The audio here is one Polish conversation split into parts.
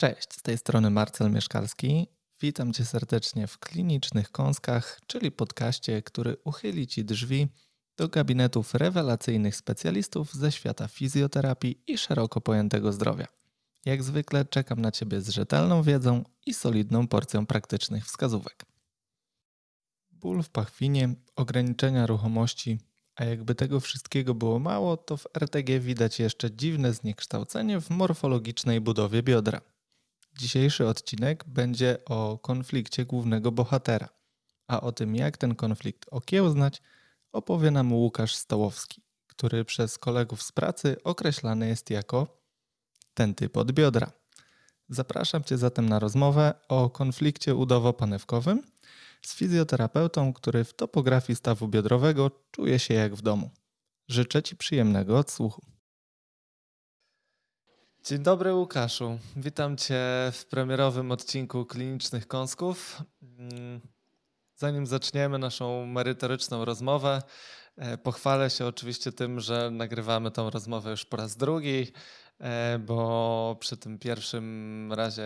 Cześć, z tej strony Marcel Mieszkalski. Witam Cię serdecznie w Klinicznych Kąskach, czyli podcaście, który uchyli Ci drzwi do gabinetów rewelacyjnych specjalistów ze świata fizjoterapii i szeroko pojętego zdrowia. Jak zwykle czekam na Ciebie z rzetelną wiedzą i solidną porcją praktycznych wskazówek. Ból w pachwinie, ograniczenia ruchomości, a jakby tego wszystkiego było mało, to w RTG widać jeszcze dziwne zniekształcenie w morfologicznej budowie biodra. Dzisiejszy odcinek będzie o konflikcie głównego bohatera, a o tym, jak ten konflikt okiełznać, opowie nam Łukasz Stołowski, który przez kolegów z pracy określany jest jako ten typ od biodra. Zapraszam Cię zatem na rozmowę o konflikcie udowo-panewkowym z fizjoterapeutą, który w topografii stawu biodrowego czuje się jak w domu. Życzę Ci przyjemnego odsłuchu. Dzień dobry Łukaszu. Witam Cię w premierowym odcinku Klinicznych Kąsków. Mm, zanim zaczniemy naszą merytoryczną rozmowę, e, pochwalę się oczywiście tym, że nagrywamy tą rozmowę już po raz drugi, e, bo przy tym pierwszym razie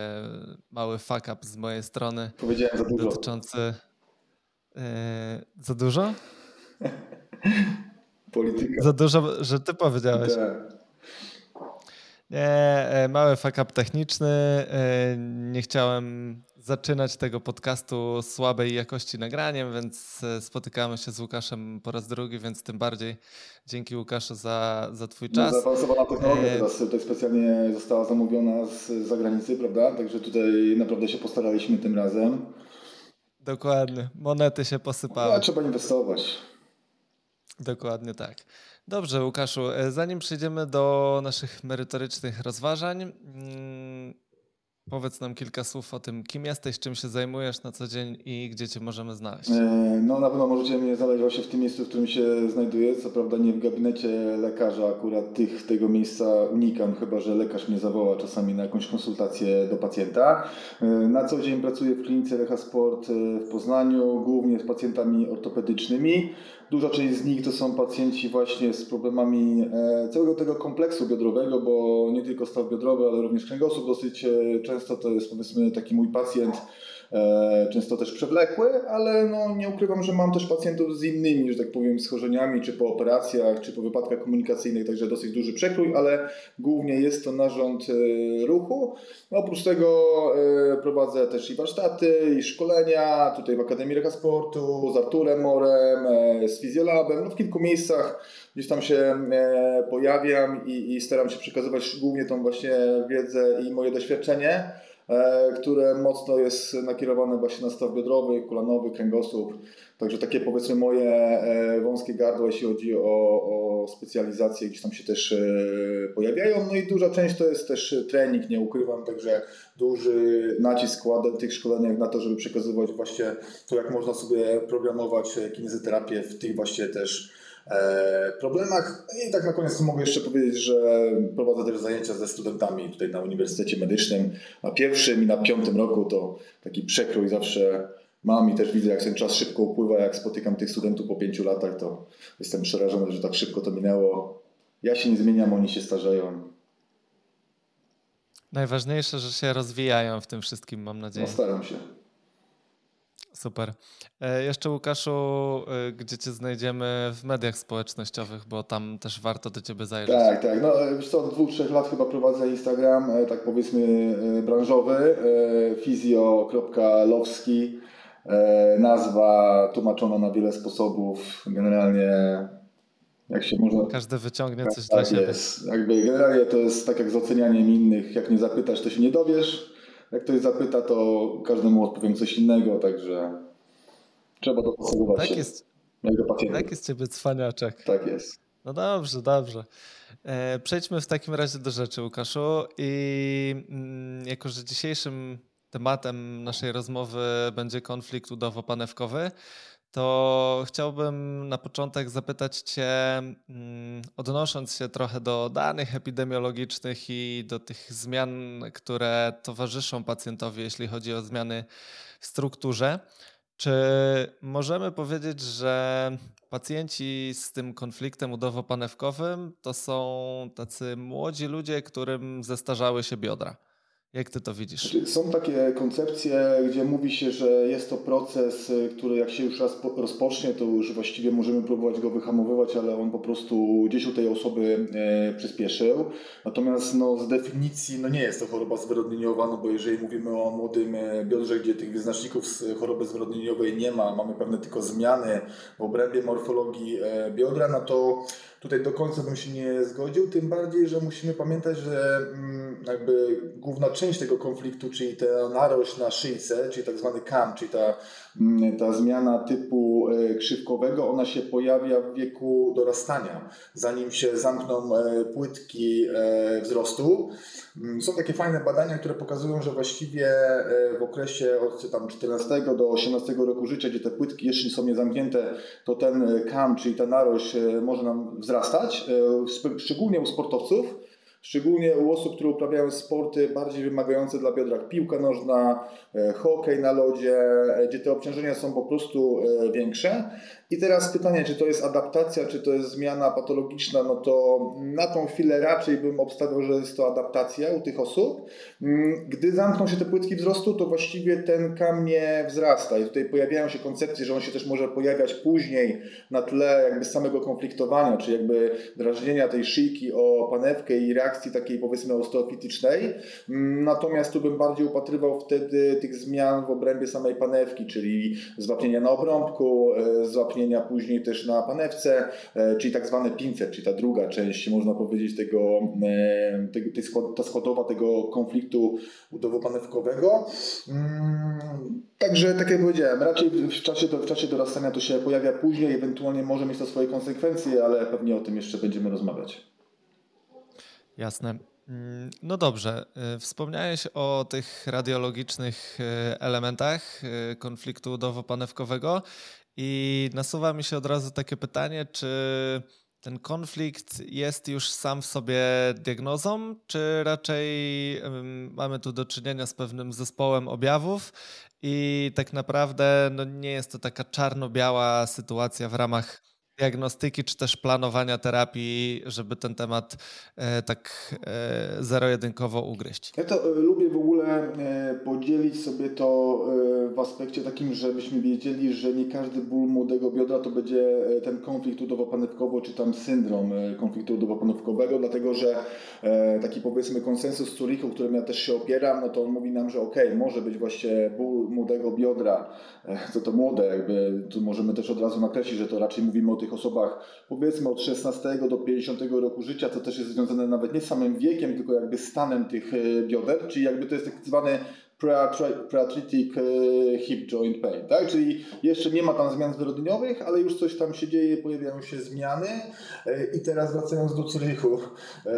mały fuck up z mojej strony. Powiedziałem za dużo. Dotyczący... E, za dużo? Polityka. Za dużo, że ty powiedziałeś. Tak. Nie, e, mały fuck up techniczny. E, nie chciałem zaczynać tego podcastu słabej jakości nagraniem, więc e, spotykamy się z Łukaszem po raz drugi, więc tym bardziej dzięki Łukaszu za, za Twój no, czas. No, zaawansowana technologia teraz tutaj specjalnie została zamówiona z zagranicy, prawda? Także tutaj naprawdę się postaraliśmy tym razem. Dokładnie, monety się posypały. No, trzeba inwestować. Dokładnie tak. Dobrze, Łukaszu, e, zanim przejdziemy do naszych merytorycznych rozważań, mm, powiedz nam kilka słów o tym, kim jesteś, czym się zajmujesz na co dzień i gdzie Cię możemy znaleźć. E, no na pewno możecie mnie znaleźć właśnie w tym miejscu, w którym się znajduję. Co prawda nie w gabinecie lekarza, akurat tych, tego miejsca unikam, chyba że lekarz mnie zawoła czasami na jakąś konsultację do pacjenta. E, na co dzień pracuję w klinice Lecha Sport w Poznaniu, głównie z pacjentami ortopedycznymi. Duża część z nich to są pacjenci właśnie z problemami e, całego tego kompleksu biodrowego, bo nie tylko staw biodrowy, ale również kręgosłup dosyć e, często to jest powiedzmy taki mój pacjent często też przewlekłe, ale no, nie ukrywam, że mam też pacjentów z innymi, że tak powiem, schorzeniami, czy po operacjach, czy po wypadkach komunikacyjnych, także dosyć duży przekrój, ale głównie jest to narząd e, ruchu. No, oprócz tego e, prowadzę też i warsztaty, i szkolenia, tutaj w Akademii Reka Sportu, z Arturem Morem, z Fizjolabem, no, w kilku miejscach gdzieś tam się pojawiam i, i staram się przekazywać głównie tą właśnie wiedzę i moje doświadczenie. E, które mocno jest nakierowane właśnie na staw biodrowy, kolanowy, kręgosłup. Także takie powiedzmy moje e, wąskie gardła, jeśli chodzi o, o specjalizację, gdzieś tam się też e, pojawiają. No i duża część to jest też trening, nie ukrywam, także duży nacisk kładę w tych szkoleniach na to, żeby przekazywać właśnie to, jak można sobie programować kinezjoterapię w tych właśnie też problemach. I tak na koniec mogę jeszcze powiedzieć, że prowadzę też zajęcia ze studentami tutaj na Uniwersytecie Medycznym. Na pierwszym i na piątym roku to taki przekrój zawsze mam i też widzę, jak ten czas szybko upływa. Jak spotykam tych studentów po pięciu latach, to jestem przerażony, że tak szybko to minęło. Ja się nie zmieniam, oni się starzeją. Najważniejsze, że się rozwijają w tym wszystkim, mam nadzieję. No, staram się. Super. E, jeszcze Łukaszu, e, gdzie Cię znajdziemy w mediach społecznościowych, bo tam też warto do Ciebie zajrzeć. Tak, tak. No, już od dwóch, trzech lat chyba prowadzę Instagram, e, tak powiedzmy branżowy, fizjo.lowski. Nazwa tłumaczona na wiele sposobów. Generalnie jak się można... Każdy wyciągnie coś tak dla siebie. Jest. Jakby generalnie to jest tak jak z ocenianiem innych. Jak nie zapytasz, to się nie dowiesz jak ktoś zapyta, to każdemu odpowiem coś innego, także trzeba dopasowywać tak się. Jest, tak jest ciebie cwaniaczek. Tak jest. No dobrze, dobrze. E, przejdźmy w takim razie do rzeczy, Łukaszu. I mm, jako, że dzisiejszym tematem naszej rozmowy będzie konflikt udowo-panewkowy, to chciałbym na początek zapytać Cię, mm, odnosząc się trochę do danych epidemiologicznych i do tych zmian, które towarzyszą pacjentowi, jeśli chodzi o zmiany w strukturze, czy możemy powiedzieć, że pacjenci z tym konfliktem udowo-panewkowym to są tacy młodzi ludzie, którym zestarzały się biodra? Jak ty to widzisz? Znaczy, są takie koncepcje, gdzie mówi się, że jest to proces, y, który jak się już raz rozpocznie, to już właściwie możemy próbować go wyhamowywać, ale on po prostu gdzieś u tej osoby e, przyspieszył. Natomiast no, z definicji no, nie jest to choroba zwyrodnieniowa, no bo jeżeli mówimy o młodym e, biodrze, gdzie tych wyznaczników z choroby zwyrodnieniowej nie ma, mamy pewne tylko zmiany w obrębie morfologii e, biodra, no to tutaj do końca bym się nie zgodził, tym bardziej, że musimy pamiętać, że mm, jakby główna część tego konfliktu, czyli ta narość na szyjce, czyli tak zwany kam, czyli ta, mm, ta zmiana typu e, krzywkowego, ona się pojawia w wieku dorastania, zanim się zamkną e, płytki e, wzrostu. Mm, są takie fajne badania, które pokazują, że właściwie w okresie od tam 14 do 18 roku życia, gdzie te płytki jeszcze są niezamknięte, to ten kam, czyli ta narość może nam wzrastać, szczególnie u sportowców. Szczególnie u osób, które uprawiają sporty bardziej wymagające dla biodra, jak piłka nożna, e, hokej na lodzie, e, gdzie te obciążenia są po prostu e, większe. I teraz pytanie, czy to jest adaptacja, czy to jest zmiana patologiczna, no to na tą chwilę raczej bym obstawiał, że jest to adaptacja u tych osób. Mm, gdy zamkną się te płytki wzrostu, to właściwie ten kam nie wzrasta i tutaj pojawiają się koncepcje, że on się też może pojawiać później na tle jakby samego konfliktowania, czy jakby drażnienia tej szyjki o panewkę i reakcji takiej powiedzmy osteofitycznej. Mm, natomiast tu bym bardziej upatrywał wtedy tych zmian w obrębie samej panewki, czyli zwapnienia na obrąbku, e, zwapnienia później też na panewce, e, czyli tak zwany pincet, czyli ta druga część, można powiedzieć, tego, e, tego ta składowa tego konfliktu udowo-panewkowego. Mm, także, tak jak powiedziałem, raczej w czasie, w czasie dorastania to się pojawia później, ewentualnie może mieć to swoje konsekwencje, ale pewnie o tym jeszcze będziemy rozmawiać. Jasne. Mm, no dobrze, e, wspomniałeś o tych radiologicznych elementach konfliktu udowo-panewkowego i nasuwa mi się od razu takie pytanie, czy ten konflikt jest już sam w sobie diagnozą, czy raczej mamy tu do czynienia z pewnym zespołem objawów i tak naprawdę no, nie jest to taka czarno-biała sytuacja w ramach diagnostyki czy też planowania terapii, żeby ten temat e, tak e, zero-jedynkowo ugryźć? Ja to e, lubię w ogóle podzielić sobie to w aspekcie takim, żebyśmy wiedzieli, że nie każdy ból młodego biodra to będzie ten konflikt udowo-panewkowy czy tam syndrom konfliktu udowo-panewkowego, dlatego że taki powiedzmy konsensus Zurichu, którym ja też się opieram, no to on mówi nam, że ok, może być właśnie ból młodego biodra, co to młode, jakby tu możemy też od razu nakreślić, że to raczej mówimy o tych osobach powiedzmy od 16 do 50 roku życia, co też jest związane nawet nie samym wiekiem, tylko jakby stanem tych e, bioder, czyli jakby to jest tak zwany prearthritic e, hip joint pain, tak? Czyli jeszcze nie ma tam zmian zwyrodnieniowych, ale już coś tam się dzieje, pojawiają się zmiany e, i teraz wracając do Zurichu, e,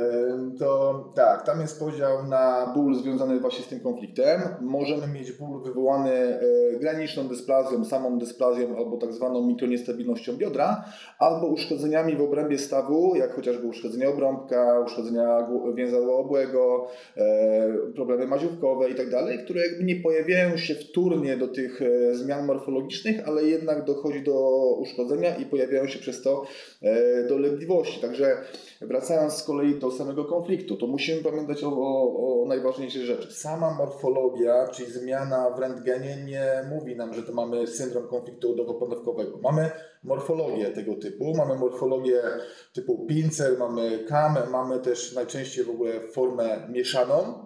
to tak, tam jest podział na ból związany właśnie z tym konfliktem. Możemy mieć ból wywołany graniczną dysplazją, samą dysplazją albo tak zwaną mikroniestabilnością biodra, albo uszkodzeniami w obrębie stawu, jak chociażby uszkodzenia obrąbka, uszkodzenia więzadła obłego, problemy maziówkowe itd., tak które jakby nie pojawiają się wtórnie do tych e, zmian morfologicznych, ale jednak dochodzi do uszkodzenia i pojawiają się przez to e, dolegliwości. Także wracając z kolei do samego konfliktu, to musimy pamiętać o, o, o najważniejszej rzeczy. Sama morfologia, czyli zmiana w rentgenie nie mówi nam, że to mamy syndrom konfliktu udowo-panewkowego. Mamy morfologię tego typu, mamy morfologię typu pincer, mamy kam, mamy też najczęściej w ogóle formę mieszaną,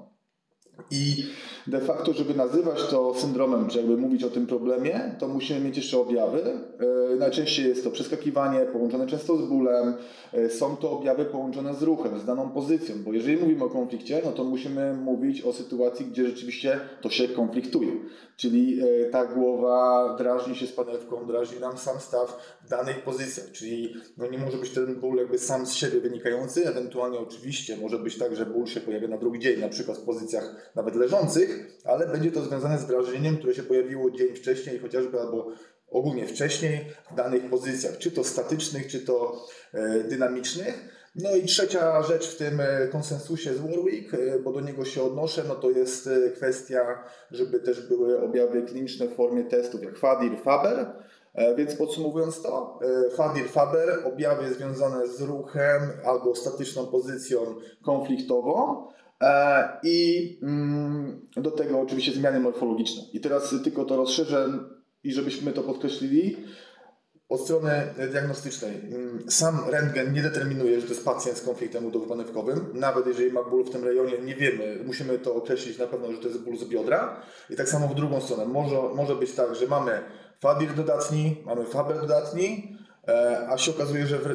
i de facto, żeby nazywać to syndromem, czy jakby mówić o tym problemie, to musimy mieć jeszcze objawy. E, najczęściej jest to przeskakiwanie połączone często z bólem. E, są to objawy połączone z ruchem, z daną pozycją, bo jeżeli mówimy o konflikcie, no to musimy mówić o sytuacji, gdzie rzeczywiście to się konfliktuje. Czyli e, ta głowa drażni się z panewką, drażni nam sam staw w danej pozycji. Czyli no nie może być ten ból jakby sam z siebie wynikający, ewentualnie oczywiście może być tak, że ból się pojawia na drugi dzień, na przykład w pozycjach nawet leżących, ale będzie to związane z drażnieniem, które się pojawiło dzień wcześniej chociażby albo ogólnie wcześniej w danych pozycjach, czy to statycznych, czy to e, dynamicznych. No i trzecia rzecz w tym e, konsensusie z Warwick, e, bo do niego się odnoszę, no to jest kwestia, żeby też były objawy kliniczne w formie testów jak FADIR, FABER. Więc podsumowując to, FADIR, FABER, objawy związane z ruchem albo statyczną pozycją konfliktową, I mm, Do tego oczywiście zmiany morfologiczne. I teraz tylko to rozszerzę i żebyśmy to podkreślili, od strony diagnostycznej, mm, sam rentgen nie determinuje, że to jest pacjent z konfliktem udowo-panewkowym. Nawet jeżeli ma ból w tym rejonie, nie wiemy, musimy to określić na pewno, że to jest ból z biodra. I tak samo w drugą stronę. Może, może być tak, że mamy Fadir dodatni, mamy Faber dodatni, e, a się okazuje, że w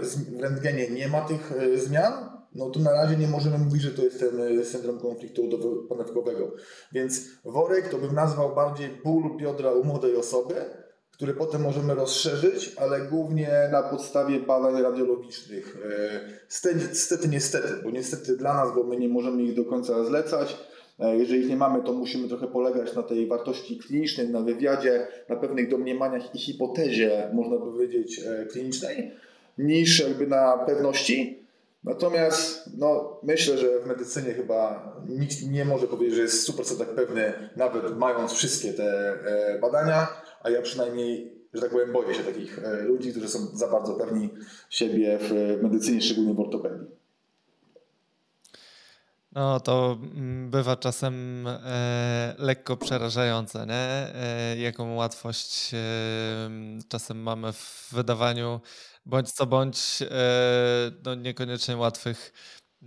rentgenie nie ma tych e, zmian, no to na razie nie możemy mówić, że to jest ten e, syndrom konfliktu udowo-panewkowego. Więc worek to bym nazwał bardziej ból biodra u młodej osoby, który potem możemy rozszerzyć, ale głównie na podstawie badań radiologicznych. Niestety, niestety, bo niestety dla nas, bo my nie możemy ich do końca zlecać. E, jeżeli ich nie mamy, to musimy trochę polegać na tej wartości klinicznej, na wywiadzie, na pewnych domniemaniach i hipotezie, można powiedzieć, e, klinicznej, niż jakby na pewności. Natomiast no, myślę, że w medycynie chyba nikt nie może powiedzieć, że jest 100% pewny, nawet mając wszystkie te e, badania a ja przynajmniej, że tak powiem, boję się takich e, ludzi, którzy są za bardzo pewni siebie w medycynie, szczególnie w ortopedii. No to mm, bywa czasem e, lekko przerażające, nie? E, jaką łatwość e, czasem mamy w wydawaniu bądź co bądź e, no niekoniecznie łatwych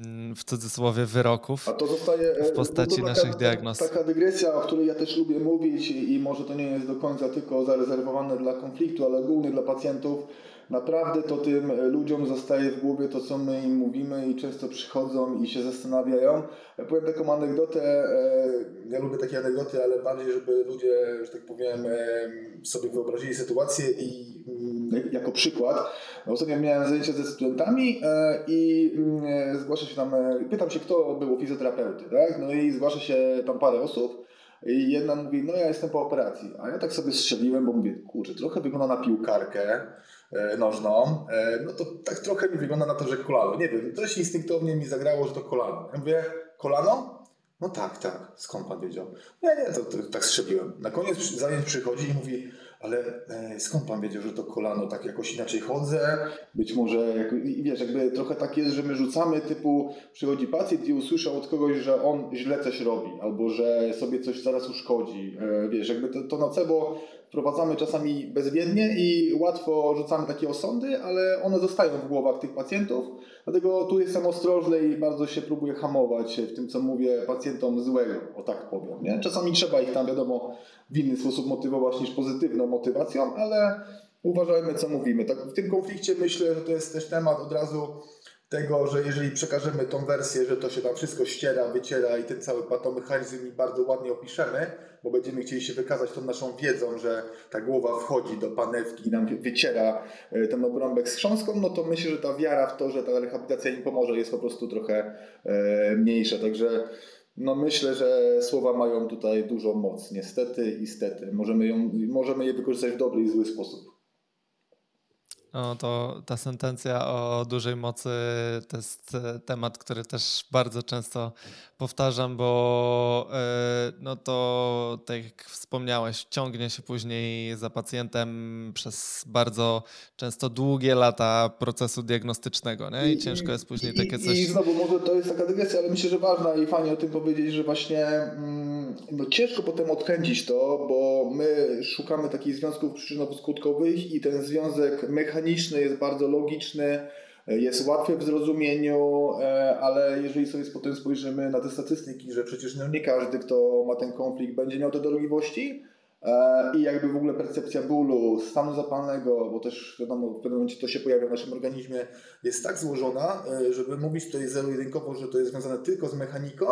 Mm, w cudzysłowie wyroków A to zostaje, w postaci taka, naszych diagnoz. Taka dygresja, o której ja też lubię mówić i może to nie jest do końca tylko zarezerwowane dla konfliktu, ale głównie dla pacjentów. Naprawdę to tym ludziom zostaje w głowie to, co my im mówimy i często przychodzą i się zastanawiają. Powiem taką anegdotę, e, ja lubię takie anegdoty, ale bardziej, żeby ludzie, że tak powiem, e, sobie wyobrazili sytuację i mm, jako przykład. Ostatnio miałem zajęcia ze studentami e, i mm, zgłasza się tam, pytam się, kto był fizjoterapeuty, tak? No i zgłasza się tam parę osób. I jedna mówi, no ja jestem po operacji. A ja tak sobie strzeliłem, bo mówię, kurczę, trochę wygląda na piłkarkę nożną. No to tak trochę mi wygląda na to, że kolano. Nie wiem, coś instynktownie mi zagrało, że to kolano. Ja mówię, kolano? No tak, tak. Skąd pan wiedział? Nie, nie, to, to tak strzeliłem. Na koniec zajęć przychodzi i mówi, ale e, skąd pan wiedział, że to kolano tak jakoś inaczej chodzę? Być może, jak, i wiesz, jakby trochę tak jest, że my rzucamy typu, przychodzi pacjent i usłyszał od kogoś, że on źle coś robi, albo że sobie coś zaraz uszkodzi. E, wiesz, jakby to, to nocebo wprowadzamy czasami bezwiednie i łatwo rzucamy takie osądy, ale one zostają w głowach tych pacjentów. Dlatego tu jestem ostrożny i bardzo się próbuję hamować w tym, co mówię pacjentom złego, o tak powiem. Nie? Czasami trzeba ich tam, wiadomo, w inny sposób motywować niż pozytywną motywacją, ale uważajmy, co mówimy. Tak, w tym konflikcie myślę, że to jest też temat od razu tego, że jeżeli przekażemy tą wersję, że to się tam wszystko ściera, wyciera i ten cały patomechanizm bardzo ładnie opiszemy, bo będziemy chcieli się wykazać tą naszą wiedzą, że ta głowa wchodzi do panewki i nam wyciera e, ten obrąbek z chrząstką, no to myślę, że ta wiara w to, że ta rehabilitacja im pomoże jest po prostu trochę e, mniejsza. Także no myślę, że słowa mają tutaj dużą moc, niestety i stety. Możemy, ją, możemy je wykorzystać w dobry i zły sposób. No to ta sentencja o dużej mocy to jest e, temat, który też bardzo często powtarzam, bo e, no to tak jak wspomniałeś, ciągnie się później za pacjentem przez bardzo często długie lata procesu diagnostycznego nie? i ciężko jest później I, takie coś... I znowu może to jest taka dygresja, ale myślę, że ważna i fajnie o tym powiedzieć, że właśnie mm, no ciężko potem odkręcić to, bo my szukamy takich związków przyczynowo-skutkowych i ten związek mechaniczny jest bardzo logiczny, jest łatwy w zrozumieniu, e, ale jeżeli sobie potem spojrzymy na te statystyki, że przecież no nie każdy, kto ma ten konflikt, będzie miał te dolegliwości e, i jakby w ogóle percepcja bólu, stanu zapalnego, bo też wiadomo, w pewnym momencie to się pojawia w naszym organizmie, jest tak złożona, e, żeby mówić tutaj zero-jedynkowo, że to jest związane tylko z mechaniką,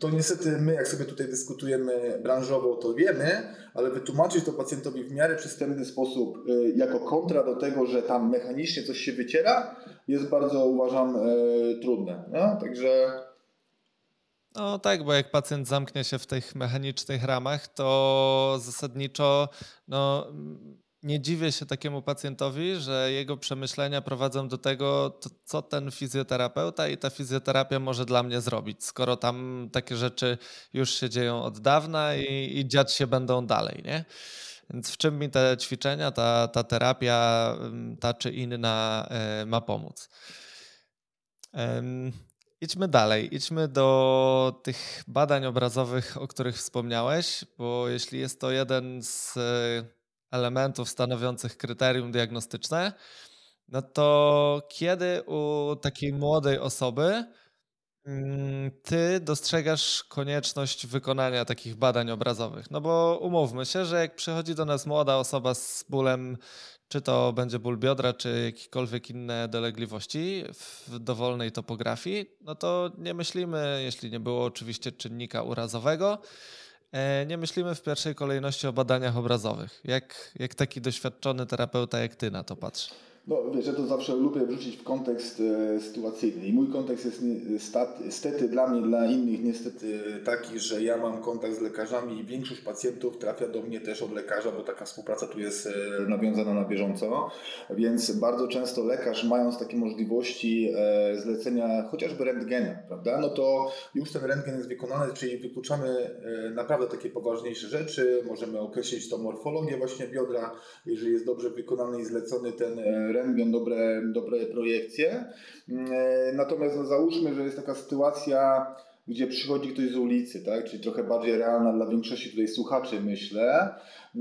to niestety my, jak sobie tutaj dyskutujemy branżowo, to wiemy, ale wytłumaczyć to pacjentowi w miarę przystępny sposób, y, jako kontra do tego, że tam mechanicznie coś się wyciera, jest bardzo, uważam, y, trudne. No? Także. No tak, bo jak pacjent zamknie się w tych mechanicznych ramach, to zasadniczo no, nie dziwię się takiemu pacjentowi, że jego przemyślenia prowadzą do tego, co ten fizjoterapeuta i ta fizjoterapia może dla mnie zrobić, skoro tam takie rzeczy już się dzieją od dawna i, i dziać się będą dalej, nie? Więc w czym mi te ćwiczenia, ta, ta terapia, ta czy inna e, ma pomóc? idźmy dalej. Idźmy do tych badań obrazowych, o których wspomniałeś, bo jeśli jest to jeden z e, elementów stanowiących kryterium diagnostyczne, no to kiedy u takiej młodej osoby mm, ty dostrzegasz konieczność wykonania takich badań obrazowych? No bo umówmy się, że jak przychodzi do nas młoda osoba z bólem, czy to będzie ból biodra, czy jakiekolwiek inne dolegliwości w dowolnej topografii, no to nie myślimy, jeśli nie było oczywiście czynnika urazowego, nie myślimy w pierwszej kolejności o badaniach obrazowych. Jak, jak taki doświadczony terapeuta jak ty na to patrzy? No wiesz, ja to zawsze lubię wrzucić w kontekst e, sytuacyjny. I mój kontekst jest niestety dla mnie, dla innych niestety taki, że ja mam kontakt z lekarzami i większość pacjentów trafia do mnie też od lekarza, bo taka współpraca tu jest e, nawiązana na bieżąco, więc bardzo często lekarz mając takie możliwości e, zlecenia chociażby rentgena, prawda, no to już ten rentgen jest wykonany, czyli wykluczamy e, naprawdę takie poważniejsze rzeczy, możemy określić to morfologię właśnie biodra, jeżeli jest dobrze wykonany i zlecony ten rentgen, dobre, dobre projekcje. Mm, e, natomiast no, załóżmy, że jest taka sytuacja, gdzie przychodzi ktoś z ulicy, tak? czyli trochę bardziej realna dla większości tutaj słuchaczy, myślę.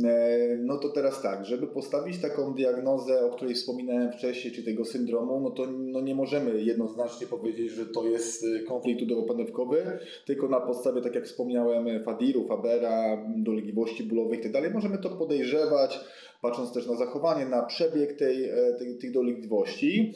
E, no to teraz tak, żeby postawić taką diagnozę, o której wspominałem wcześniej, czy tego syndromu, no to no nie możemy jednoznacznie powiedzieć, że to jest e, konflikt udowo-panewkowy, tylko na podstawie, tak jak wspomniałem, Fadiru, Fabera, dolegliwości bólowych itd. Tak możemy to podejrzewać, patrząc też na zachowanie, na przebieg tej, e, tej, tych dolegliwości.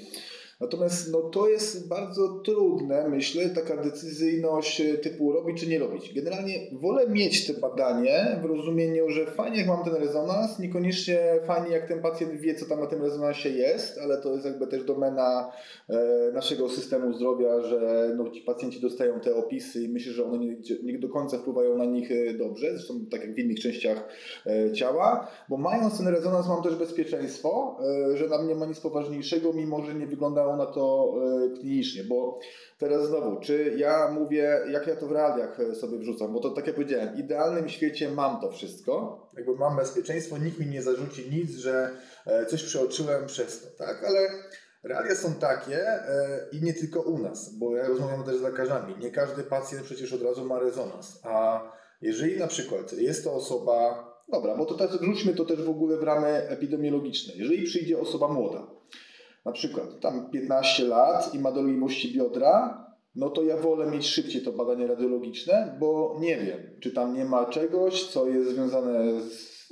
Natomiast no, to jest bardzo trudne, myślę, taka decyzyjność e, typu robić czy nie robić. Generalnie wolę mieć te badanie w rozumieniu, że fajnie jak mam ten rezonans, niekoniecznie fajnie jak ten pacjent wie, co tam na tym rezonansie jest, ale to jest jakby też domena e, naszego systemu zdrowia, że no, ci pacjenci dostają te opisy i myślę, że one nie, nie do końca wpływają na nich e, dobrze, zresztą tak jak w innych częściach ciała, bo mając ten rezonans mam też bezpieczeństwo, że na mnie ma nic poważniejszego, mimo że nie wygląda na to e, klinicznie, bo teraz znowu, czy ja mówię, jak ja to w realiach e, sobie wrzucam, bo to tak jak powiedziałem, w idealnym świecie mam to wszystko, jakby mam bezpieczeństwo, nikt mi nie zarzuci nic, że e, coś przeoczyłem przez to, tak, ale Realia są takie i nie tylko u nas, bo ja rozmawiam też z lekarzami. Nie każdy pacjent przecież od razu ma rezonans. A jeżeli na przykład jest to osoba, dobra, bo to teraz wrzućmy to też w ogóle w ramy epidemiologiczne. Jeżeli przyjdzie osoba młoda, na przykład tam 15 lat i ma dolegliwości biodra, no to ja wolę mieć szybciej to badanie radiologiczne, bo nie wiem, czy tam nie ma czegoś, co jest związane z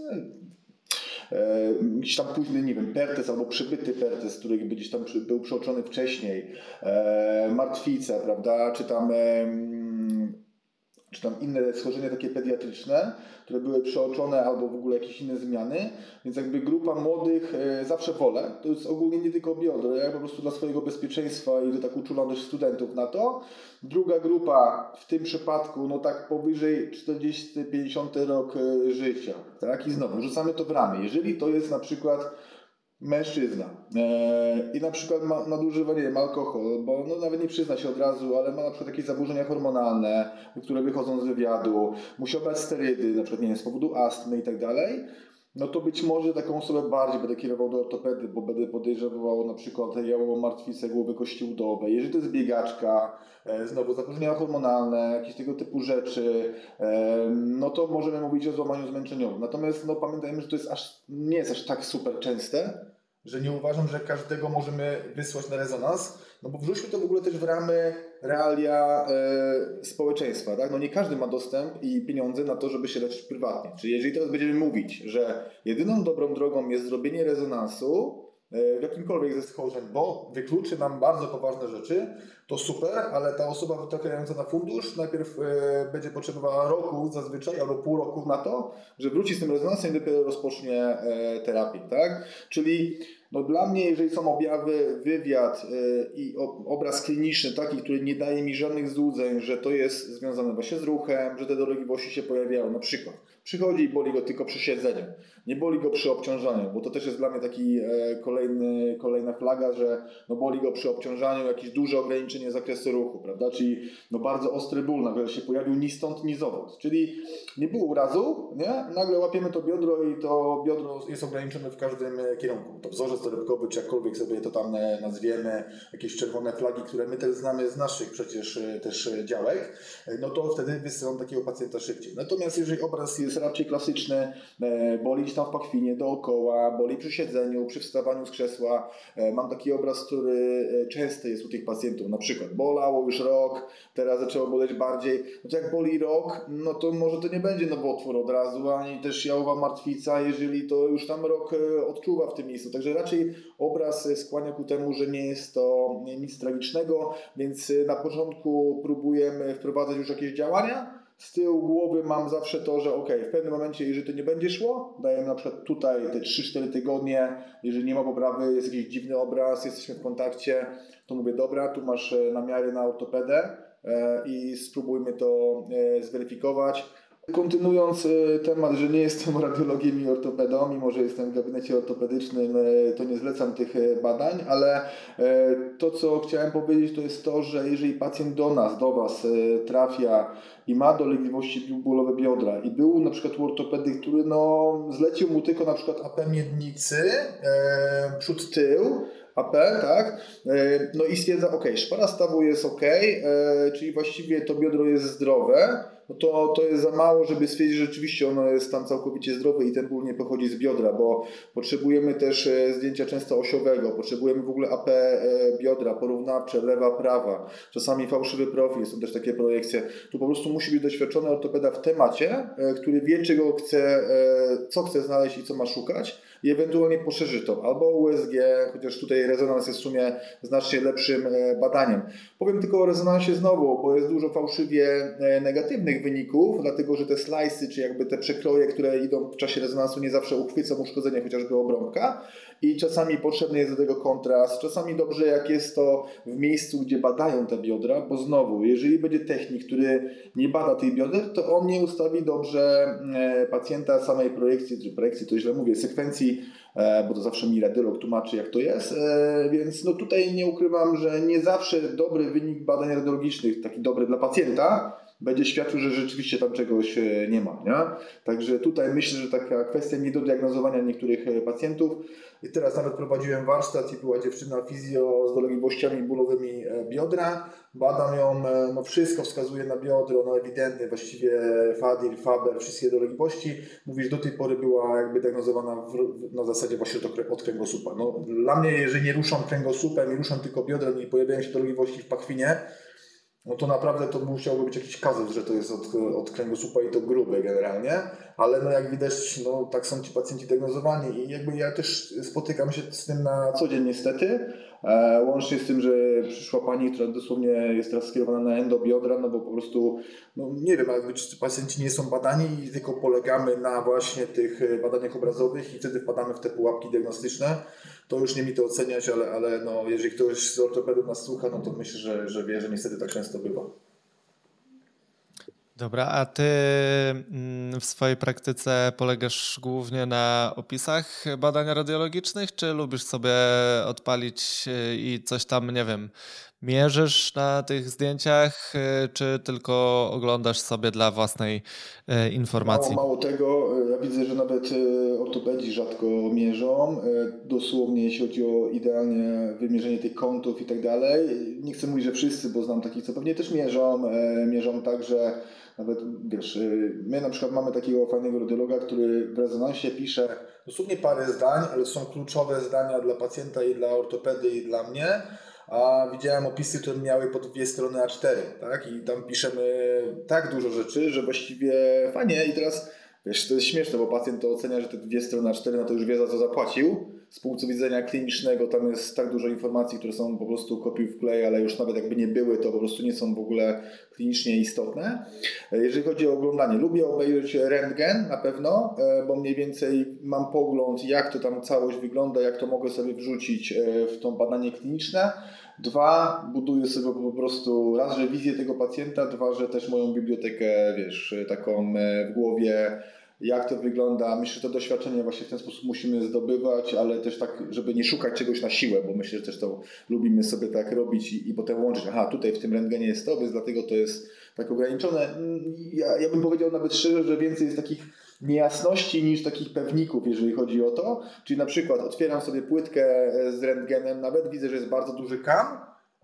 e, jakiś tam późny, nie wiem, pertes albo przybyty pertes, który gdzieś tam był przeoczony wcześniej, e, martwica, prawda, czy tam e, czy tam inne schorzenia takie pediatryczne, które były przeoczone albo w ogóle jakieś inne zmiany, więc jakby grupa młodych e, zawsze wolę, to jest ogólnie nie tylko biodro, ja po prostu dla swojego bezpieczeństwa i tak uczulam też studentów na to. Druga grupa w tym przypadku, no tak powyżej 40-50 rok e, życia, tak? I znowu rzucamy to w ramy. Jeżeli to jest na przykład mężczyzna. E, i na przykład ma, nadużywa, nie wiem, alkohol, bo no nawet nie przyzna się od razu, ale ma na przykład jakieś zaburzenia hormonalne, które wychodzą z wywiadu, musi brać sterydy, na przykład nie wiem, z powodu astmy i tak dalej, no to być może taką osobę bardziej będę kierował do ortopedy, bo będę podejrzewał na przykład jałową martwicę głowy kości udowej. Jeżeli to jest biegaczka, e, znowu zaburzenia hormonalne, jakieś tego typu rzeczy, e, no to możemy mówić o złamaniu zmęczeniowym. Natomiast no, pamiętajmy, że to jest aż, nie jest aż tak super częste, że nie uważam, że każdego możemy wysłać na rezonans, no bo wrzućmy to w ogóle też w ramy realia e, społeczeństwa. Tak? No nie każdy ma dostęp i pieniądze na to, żeby się leczyć prywatnie. Czyli jeżeli teraz będziemy mówić, że jedyną dobrą drogą jest zrobienie rezonansu e, w jakimkolwiek ze schorzeń, bo wykluczy nam bardzo poważne rzeczy, to super, ale ta osoba trafiająca na fundusz najpierw e, będzie potrzebowała roku zazwyczaj albo pół roku na to, że wróci z tym rezonansem i dopiero rozpocznie terapię. Tak? Czyli no dla mnie, jeżeli są objawy, wywiad yy, i obraz kliniczny taki, który nie daje mi żadnych złudzeń, że to jest związane właśnie z ruchem, że te dolegliwości się pojawiają, na przykład przychodzi i boli go tylko przy siedzeniu, nie boli go przy obciążaniu, bo to też jest dla mnie taki e, kolejny, kolejna flaga, że no boli go przy obciążaniu jakieś duże ograniczenie zakresu ruchu, prawda, czyli no bardzo ostry ból nagle się pojawił ni stąd, ni zowąd, czyli nie było urazu, nie? nagle łapiemy to biodro i to biodro jest ograniczone w każdym kierunku, to wzorzec torebkowy, czy jakkolwiek sobie to tam e, nazwiemy, jakieś czerwone flagi, które my też znamy z naszych przecież e, też działek, no to wtedy wysyłam takiego pacjenta szybciej. Natomiast jeżeli obraz jest raczej klasyczny, boli tam w pachwinie, dookoła, boli przy siedzeniu, przy wstawaniu z krzesła, mam taki obraz, który często jest u tych pacjentów, na przykład bolało już rok, teraz zaczęło boleć bardziej, to jak boli rok, no to może to nie będzie nowotwór od razu, ani też jałowa martwica, jeżeli to już tam rok e, odczuwa w tym miejscu. Także raczej obraz skłania ku temu, że nie jest to nic tragicznego, więc e, na początku próbujemy wprowadzać już jakieś działania. Z tyłu głowy mam zawsze to, że ok, w pewnym momencie, jeżeli to nie będzie szło, dajemy na przykład tutaj te 3-4 tygodnie, jeżeli nie ma poprawy, jest jakiś dziwny obraz, jesteśmy w kontakcie, to mówię, dobra, tu masz e, namiary na ortopedę i spróbujmy to zweryfikować Kontynuując e, temat, że nie jestem radiologiem i ortopedą, mimo że jestem w gabinecie ortopedycznym, e, to nie zlecam tych e, badań, ale to, co chciałem powiedzieć, to jest to, że jeżeli pacjent do nas, do Was trafia i ma dolegliwości bólowe biodra i był na przykład u ortopedy, który no, zlecił mu tylko na przykład AP miednicy, przód tył, AP, tak? No i stwierdza, ok, szpara stawu jest ok, czyli właściwie to biodro jest zdrowe, no to, to jest za mało, żeby stwierdzić, że rzeczywiście ono jest tam całkowicie zdrowe i ten ból nie pochodzi z biodra, bo potrzebujemy też e, zdjęcia często osiowego, potrzebujemy w ogóle AP e, biodra, porównawcze, lewa, prawa, czasami fałszywy profil, są też takie projekcje. Tu po prostu musi być doświadczony ortopeda w temacie, e, który wie, czego chce, co chce znaleźć i co ma szukać i ewentualnie poszerzy to albo USG, chociaż tutaj rezonans jest w sumie znacznie lepszym badaniem. Powiem tylko o rezonansie znowu, bo jest dużo fałszywie negatywnych wyników, dlatego że te slajsy, czy jakby te przekroje, które idą w czasie rezonansu nie zawsze uchwycą uszkodzenie chociażby obrąbka i czasami potrzebny jest do tego kontrast, czasami dobrze jak jest to w miejscu, gdzie badają te biodra, bo znowu, jeżeli będzie technik, który nie bada tych bioder, to on nie ustawi dobrze e, pacjenta samej projekcji, czy projekcji to źle mówię, sekwencji, e, bo to zawsze mi radiolog tłumaczy jak to jest, e, więc no tutaj nie ukrywam, że nie zawsze dobry wynik badań radiologicznych, taki dobry dla pacjenta, będzie świadczył, że rzeczywiście tam czegoś e, nie ma. Nie? Także tutaj myślę, że taka kwestia niedodiagnozowania niektórych e, pacjentów. I teraz nawet prowadziłem warsztat i była dziewczyna fizjo z dolegliwościami bólowymi e, biodra. Badam ją, no wszystko wskazuje na biodro, no ewidentnie, właściwie Fadir, Faber, wszystkie dolegliwości. Mówisz, do tej pory była jakby diagnozowana w, na zasadzie właśnie od kręgosłupa. No, dla mnie, jeżeli nie ruszam kręgosłupem i ruszam tylko biodrem i pojawiają się dolegliwości w pachwinie, no to naprawdę to musiałby być jakiś kazus, że to jest od, od kręgosłupa i to grube generalnie, ale no jak widać, no tak są ci pacjenci diagnozowani i jakby ja też spotykam się z tym na co dzień niestety, e, łącznie z tym, że przyszła pani, która dosłownie jest teraz skierowana na endobiodra, no bo po prostu, no nie wiem, jakby czy pacjenci nie są badani i tylko polegamy na właśnie tych badaniach obrazowych i wtedy wpadamy w te pułapki diagnostyczne, to już nie mi to oceniać, ale, ale no, jeżeli ktoś z ortopedów nas słucha, no to myślę, że, że wie, że niestety tak często bywa. Dobra, a ty mm, w swojej praktyce polegasz głównie na opisach badań radiologicznych, czy lubisz sobie odpalić y, i coś tam, nie wiem, mierzysz na tych zdjęciach, y, czy tylko oglądasz sobie dla własnej y, informacji? Mało, mało tego, ja widzę, że nawet ortopedzi rzadko mierzą, dosłownie jeśli chodzi o idealnie wymierzenie tych kątów i tak dalej. Nie chcę mówić, że wszyscy, bo znam takich, co pewnie też mierzą, mierzą tak, że nawet, wiesz, y, my na przykład mamy takiego fajnego radiologa, który w rezonansie pisze dosłownie parę zdań, ale są kluczowe zdania dla pacjenta i dla ortopedy i dla mnie, a widziałem opisy, które miały po dwie strony A4, tak? I tam piszemy tak dużo rzeczy, że właściwie fajnie i teraz, wiesz, to jest śmieszne, bo pacjent to ocenia, że te dwie strony A4, no to już wie za co zapłacił, z punktu widzenia klinicznego tam jest tak dużo informacji, które są po prostu kopiuj w klej, ale już nawet jakby nie były, to po prostu nie są w ogóle klinicznie istotne. Jeżeli chodzi o oglądanie, lubię obejrzeć rentgen na pewno, e, bo mniej więcej mam pogląd, jak to tam całość wygląda, jak to mogę sobie wrzucić e, w to badanie kliniczne. Dwa, buduję sobie po prostu raz, że wizję tego pacjenta, dwa, że też moją bibliotekę, wiesz, taką e, w głowie jak to wygląda. Myślę, że to doświadczenie właśnie w ten sposób musimy zdobywać, ale też tak, żeby nie szukać czegoś na siłę, bo myślę, że też to lubimy sobie tak robić i, i potem łączyć. Aha, tutaj w tym rentgenie jest to, więc dlatego to jest tak ograniczone. Ja, ja bym powiedział nawet szczerze, że więcej jest takich niejasności niż takich pewników, jeżeli chodzi o to. Czyli na przykład otwieram sobie płytkę z rentgenem, nawet widzę, że jest bardzo duży kam,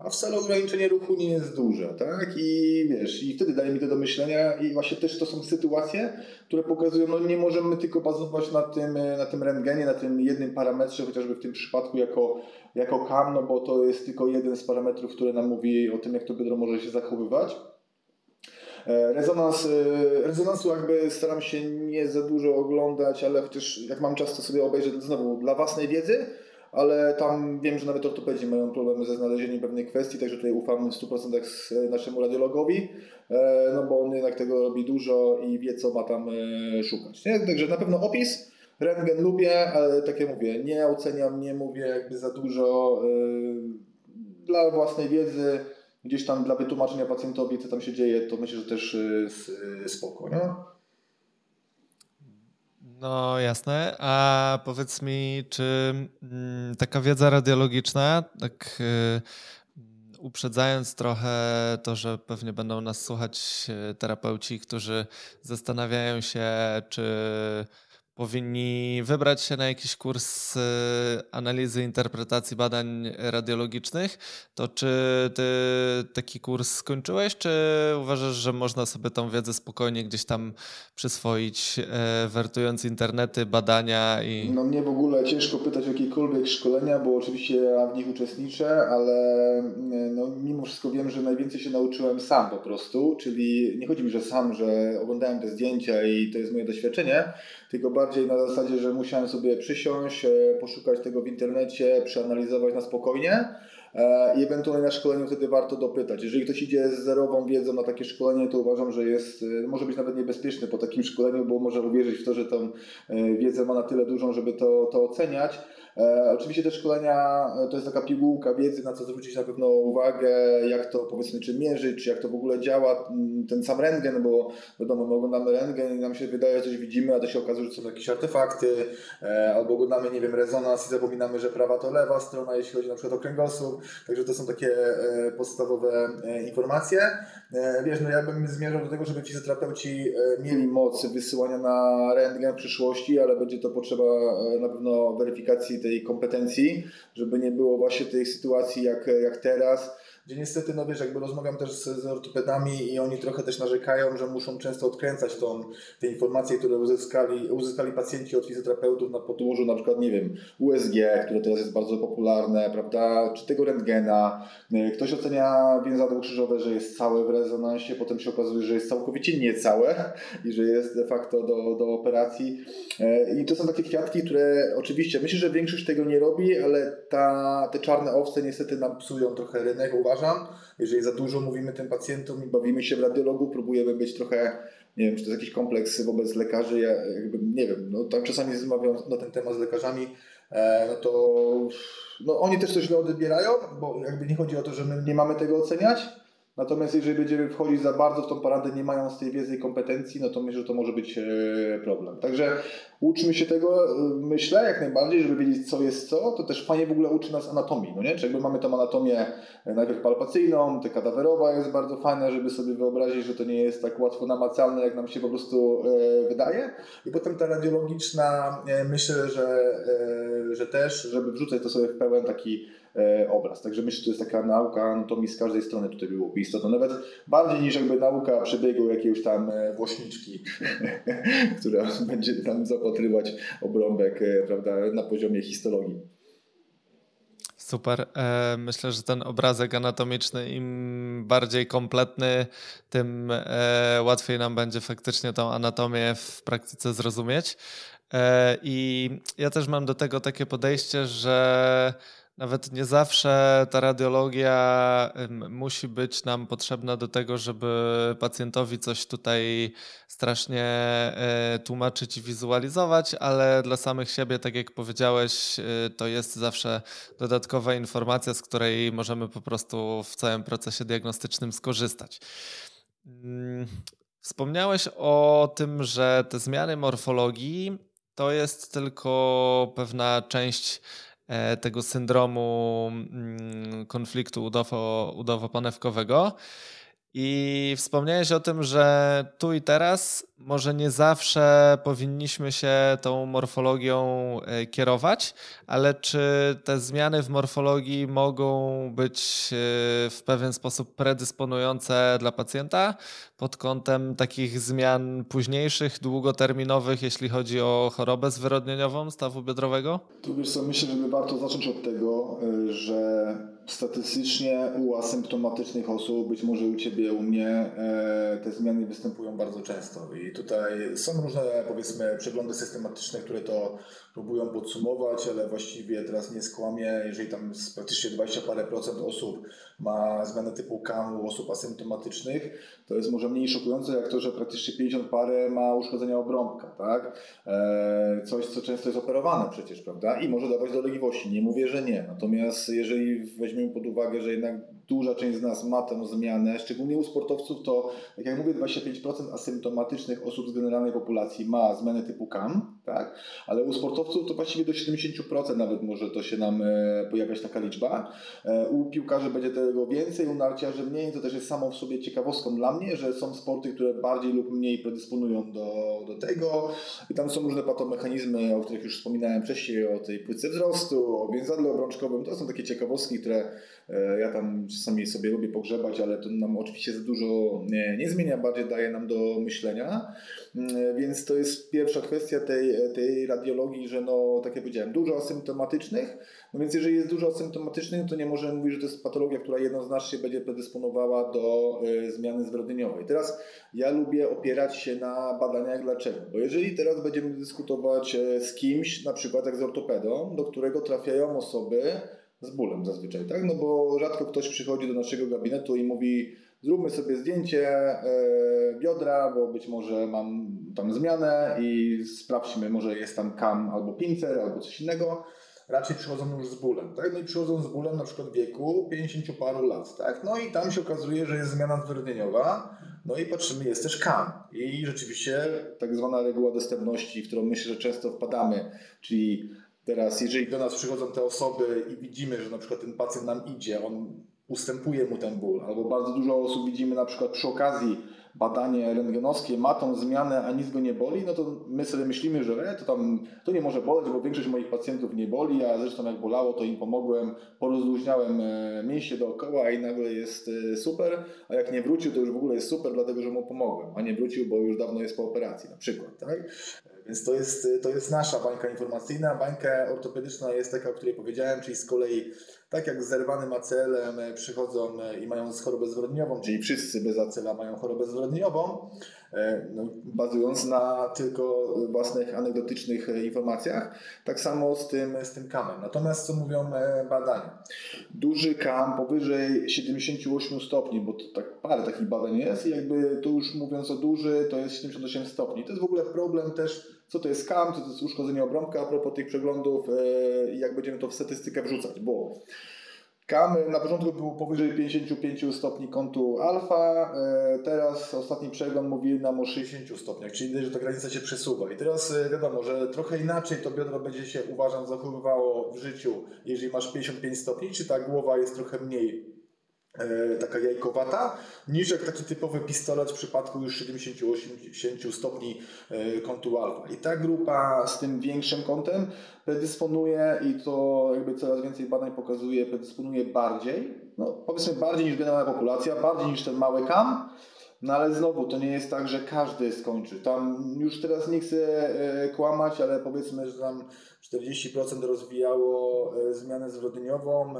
a wcale ograniczenie ruchu nie jest duże, tak? I wiesz, i wtedy daje mi to do myślenia i właśnie też to są sytuacje, które pokazują, no nie możemy tylko bazować na tym, na tym rentgenie, na tym jednym parametrze, chociażby w tym przypadku jako, jako kam, no bo to jest tylko jeden z parametrów, który nam mówi o tym, jak to biodro może się zachowywać. E, rezonans, e, rezonansu jakby staram się nie za dużo oglądać, ale chociaż jak mam czas to sobie obejrzę znowu dla własnej wiedzy, ale tam wiem, że nawet ortopedzi mają problemy ze znalezieniem pewnej kwestii, także tutaj ufam w 100% naszemu radiologowi, e, no bo on jednak tego robi dużo i wie, co ma tam szukać. Nie? Także na pewno opis, rentgen lubię, ale tak jak mówię, nie oceniam, nie mówię jakby za dużo dla własnej wiedzy, gdzieś tam dla wytłumaczenia pacjentowi, co tam się dzieje, to myślę, że też spoko, nie? No jasne, a powiedz mi, czy mm, taka wiedza radiologiczna, tak y, uprzedzając trochę to, że pewnie będą nas słuchać terapeuci, którzy zastanawiają się, czy powinni wybrać się na jakiś kurs y, analizy interpretacji badań radiologicznych, to czy ty taki kurs skończyłeś, czy uważasz, że można sobie tą wiedzę spokojnie gdzieś tam przyswoić, e, wertując internety, badania i... No mnie w ogóle ciężko pytać o jakiekolwiek szkolenia, bo oczywiście ja w nich uczestniczę, ale no, mimo wszystko wiem, że najwięcej się nauczyłem sam po prostu, czyli nie chodzi mi, że sam, że oglądałem te zdjęcia i to jest moje doświadczenie, tylko bardziej na zasadzie, że musiałem sobie przysiąść, e, poszukać tego w internecie, przeanalizować na spokojnie e, i ewentualnie na szkoleniu wtedy warto dopytać. Jeżeli ktoś idzie z zerową wiedzą na takie szkolenie, to uważam, że jest, e, może być nawet niebezpieczny po takim szkoleniu, bo może uwierzyć w to, że tą wiedzę ma na tyle dużą, żeby to, to oceniać. E, oczywiście te szkolenia e, to jest taka pigułka wiedzy, na co zwrócić na pewno uwagę, jak to powiedzmy czy mierzyć, czy jak to w ogóle działa mm, ten sam rentgen, bo wiadomo, my oglądamy rentgen i nam się wydaje, że coś widzimy, a to się okazuje, że są jakieś artefakty, e, albo oglądamy, nie wiem, rezonans i zapominamy, że prawa to lewa strona, jeśli chodzi na przykład o kręgosłup, także to są takie podstawowe informacje. Wiesz, no ja bym zmierzał do tego, żeby fizjoterapeuci mieli moc wysyłania na rentgen w przyszłości, ale będzie to potrzeba na pewno weryfikacji tej kompetencji, żeby nie było właśnie tej sytuacji jak, jak teraz, gdzie niestety, no wiesz, jakby rozmawiam też z, z ortopedami i oni trochę też narzekają, że muszą często odkręcać tą, te informacje, które uzyskali, uzyskali pacjenci od fizjoterapeutów na podłożu na przykład, nie wiem, USG, które teraz jest bardzo popularne, prawda, czy tego rentgena. Ktoś ocenia więzadło krzyżowe, że jest całe w rezonansie, potem się okazuje, że jest całkowicie niecałe i że jest de facto do, do operacji. E, I to są takie kwiatki, które oczywiście, myślę, że większość tego nie robi, ale ta, te czarne owce niestety nam psują trochę rynek, uważam. Jeżeli za dużo mówimy tym pacjentom i bawimy się w radiologu, próbujemy być trochę, nie wiem, czy to jest jakiś kompleks wobec lekarzy, ja jakby, nie wiem, no tam czasami rozmawiam na ten temat z lekarzami, e, no to no, oni też coś źle odbierają, bo jakby nie chodzi o to, że my nie mamy tego oceniać, Natomiast jeżeli będziemy wchodzić za bardzo w tą paradę, nie mając tej wiedzy i kompetencji, no to myślę, że to może być e, problem. Także uczmy się tego, e, myślę, jak najbardziej, żeby wiedzieć, co jest co. To też fajnie w ogóle uczy nas anatomii, no nie? Czy jakby mamy tą anatomię e, najpierw palpacyjną, ta kadawerowa jest bardzo fajna, żeby sobie wyobrazić, że to nie jest tak łatwo namacalne, jak nam się po prostu wydaje. I potem ta radiologiczna, myślę, że, że też, żeby wrzucać to sobie w pełen taki obraz. Także myślę, że to jest taka nauka anatomii z każdej strony tutaj byłoby istotna. Nawet bardziej niż jakby nauka przebiegu jakiejś tam e, włośniczki, która będzie tam zapatrywać obrąbek e, prawda, na poziomie histologii. Super. Myślę, że ten obrazek anatomiczny im bardziej kompletny, tym łatwiej nam będzie faktycznie tą anatomię w praktyce zrozumieć. I ja też mam do tego takie podejście, że nawet nie zawsze ta radiologia musi być nam potrzebna do tego, żeby pacjentowi coś tutaj strasznie e, tłumaczyć i wizualizować, ale dla samych siebie, tak jak powiedziałeś, e, to jest zawsze dodatkowa informacja, z której możemy po prostu w całym procesie diagnostycznym skorzystać. Mm, wspomniałeś o tym, że te zmiany morfologii to jest tylko pewna część tego syndromu mm, konfliktu udowo, udowo-panewkowego. I wspomniałeś o tym, że tu i teraz może nie zawsze powinniśmy się tą morfologią e, kierować, ale czy te zmiany w morfologii mogą być e, w pewien sposób predysponujące dla pacjenta pod kątem takich zmian późniejszych, długoterminowych, jeśli chodzi o chorobę zwyrodnieniową stawu biodrowego? Tu wiesz co, myślę, że warto zacząć od tego, e, że statystycznie u asymptomatycznych osób, być może u Ciebie, u mnie, te zmiany występują bardzo często i tutaj są różne, powiedzmy, przeglądy systematyczne, które to próbują podsumować, ale właściwie teraz nie skłamię, jeżeli tam praktycznie 20 parę procent osób ma zmianę typu KAM u osób asymptomatycznych, to jest może mniej szokujące jak to, że praktycznie 50 parę ma uszkodzenia obrąbka, tak? E, coś, co często jest operowane przecież, prawda? I może dawać dolegliwości. Nie mówię, że nie. Natomiast jeżeli weźmiemy pod uwagę, że jednak duża część z nas ma tę zmianę, szczególnie u sportowców, to jak ja mówię, 25% asymptomatycznych osób z generalnej populacji ma zmianę typu KAM, tak? Ale u sportowców to właściwie do 70% nawet może to się nam e, pojawiać taka liczba. E, u piłkarzy będzie tego więcej, u narciarzy mniej. To też jest samą w sobie ciekawostką dla mnie, że są sporty, które bardziej lub mniej predysponują do, do tego. I tam są różne patomechanizmy, o których już wspominałem wcześniej, o tej płytce wzrostu, o więzadle obrączkowym. To są takie ciekawostki, które ja tam czasami sobie lubię pogrzebać, ale to nam oczywiście za dużo nie, nie zmienia, bardziej daje nam do myślenia. Mm, więc to jest pierwsza kwestia tej, tej radiologii, że no, tak jak powiedziałem, dużo asymptomatycznych. No więc jeżeli jest dużo asymptomatycznych, to nie możemy mówić, że to jest patologia, która jednoznacznie będzie predysponowała do y, zmiany zwyrodnieniowej. Teraz ja lubię opierać się na badaniach dlaczego. Bo jeżeli teraz będziemy dyskutować e, z kimś, na przykład jak z ortopedą, do którego trafiają osoby z bólem zazwyczaj, tak? No bo rzadko ktoś przychodzi do naszego gabinetu i mówi zróbmy sobie zdjęcie e, biodra, bo być może mam tam zmianę i sprawdźmy, może jest tam kam albo pincer albo coś innego. Raczej przychodzą już z bólem, tak? No i przychodzą z bólem na przykład wieku 50 paru lat, tak? No i tam się okazuje, że jest zmiana zwyrodnieniowa, no i patrzymy, jest też kam. I rzeczywiście tak zwana reguła dostępności, w którą myślę, że często wpadamy, czyli teraz jeżeli do nas przychodzą te osoby i widzimy, że na przykład ten pacjent nam idzie, on ustępuje mu ten ból. Albo bardzo dużo osób widzimy na przykład przy okazji badanie rentgenowskie ma tą zmianę, a nic go nie boli, no to my sobie myślimy, że e, to tam to nie może boleć, bo większość moich pacjentów nie boli, a zresztą jak bolało, to im pomogłem, porozluźniałem e, mięśnie dookoła i nagle jest e, super, a jak nie wrócił, to już w ogóle jest super, dlatego że mu pomogłem, a nie wrócił, bo już dawno jest po operacji na przykład, tak? Więc to jest, to jest nasza bańka informacyjna. Bańka ortopedyczna jest taka, o której powiedziałem, czyli z kolei tak jak z zerwanym acelem e, przychodzą e, i mają chorobę zwyrodnieniową, czyli wszyscy bez acela mają chorobę zwyrodnieniową, e, no, bazując na tylko własnych anegdotycznych informacjach. Tak samo z tym, z tym kamem. Natomiast co mówią badania? Duży kam powyżej 78 stopni, bo to tak parę takich badań jest i jakby tu już mówiąc o duży, to jest 78 stopni. To jest w ogóle problem też co to jest KAM, co to jest uszkodzenie obrąbka, a propos tych przeglądów e, i jak będziemy to w statystykę wrzucać, bo KAM na początku był powyżej 55 stopni kątu alfa, e, teraz ostatni przegląd mówi nam o 60 stopniach, czyli widać, że ta granica się przesuwa. I teraz e, wiadomo, że trochę inaczej to biodro będzie się, uważam, zachowywało w życiu, jeżeli masz 55 stopni, czy ta głowa jest trochę mniej taka jajkowata, niż jak taki typowy pistolet w przypadku już 70-80 stopni e, kątu alfa. I ta grupa z tym większym kątem predysponuje i to jakby coraz więcej badań pokazuje, predysponuje bardziej, no powiedzmy bardziej niż generalna populacja, bardziej niż ten mały kam, no ale znowu to nie jest tak, że każdy skończy. Tam już teraz nie chcę e, kłamać, ale powiedzmy, że tam 40% rozwijało zmianę zwyrodnieniową,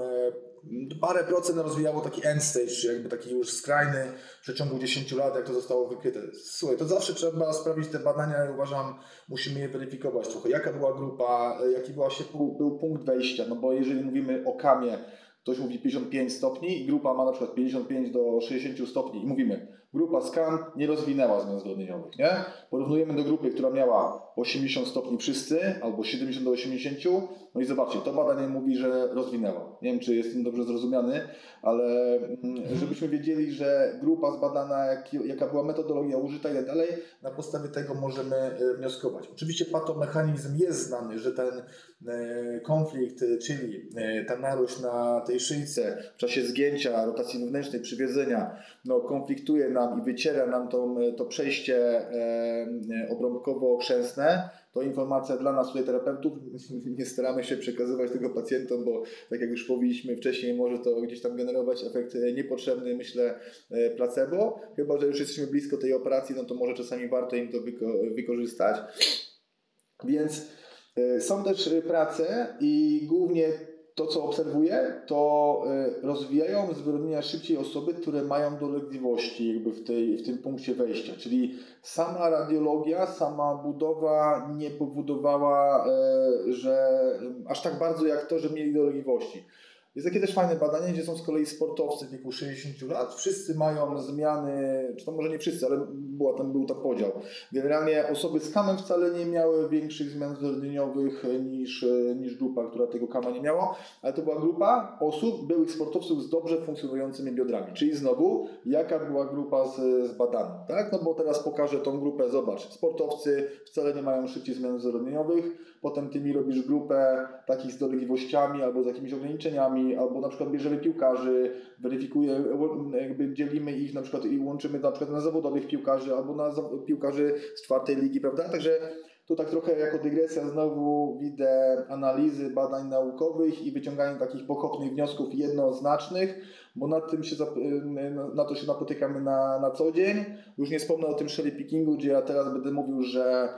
parę procent rozwijało taki end stage, jakby taki już skrajny w przeciągu 10 lat, jak to zostało wykryte. Słuchaj, to zawsze trzeba sprawdzić te badania i uważam, musimy je weryfikować trochę. Jaka była grupa, jaki właśnie był punkt wejścia, no bo jeżeli mówimy o kamie, ktoś mówi 55 stopni i grupa ma na przykład 55 do 60 stopni i mówimy, grupa scan nie rozwinęła zmian zrodnieniowych, nie? Porównujemy do grupy, która miała 80 stopni wszyscy, albo 70 do 80, no i zobaczcie, to badanie mówi, że rozwinęła. Nie wiem, czy jestem dobrze zrozumiany, ale mm, żebyśmy wiedzieli, że grupa zbadana, jak, jaka była metodologia użyta i tak dalej, na podstawie tego możemy e, wnioskować. Oczywiście patomechanizm jest znany, że ten e, konflikt, czyli e, ta narość na tej szyjce w czasie zgięcia, rotacji wewnętrznej, przywiedzenia, no, konfliktuje nam i wyciera nam to, to przejście obrąbkowo-chrzęsne, to informacja dla nas tutaj terapeutów. Nie staramy się przekazywać tego pacjentom, bo tak jak już powiedzieliśmy wcześniej, może to gdzieś tam generować efekt niepotrzebny, myślę, e, placebo. Chyba, że już jesteśmy blisko tej operacji, no to może czasami warto im to wyko wykorzystać. Więc e, są też prace i głównie to, co obserwuję, to e, rozwijają zwyrodnienia szybciej osoby, które mają dolegliwości jakby w, tej, w tym punkcie wejścia. Czyli sama radiologia, sama budowa nie powodowała, e, że aż tak bardzo jak to, że mieli dolegliwości. Jest takie też fajne badanie, gdzie są z kolei sportowcy w wieku 60 lat. Wszyscy mają zmiany, czy to może nie wszyscy, ale była tam, był tam podział. Generalnie osoby z kamem wcale nie miały większych zmian zrodnieniowych niż, niż grupa, która tego kama nie miała, ale to była grupa osób, byłych sportowców z dobrze funkcjonującymi biodrami. Czyli znowu, jaka była grupa z, z tak? No bo teraz pokażę tą grupę, zobacz, sportowcy wcale nie mają szybciej zmian zrodnieniowych, potem ty mi robisz grupę takich z dolegliwościami albo z jakimiś ograniczeniami, albo na przykład bierzemy piłkarzy, weryfikuje, jakby dzielimy ich na przykład i łączymy na przykład na zawodowych piłkarzy albo na piłkarzy z czwartej ligi, prawda? Także tu tak trochę jako dygresja znowu widzę analizy badań naukowych i wyciąganie takich pochopnych wniosków jednoznacznych, bo nad tym się, na to się napotykamy na, na co dzień. Już nie wspomnę o tym cherry pickingu, gdzie ja teraz będę mówił, że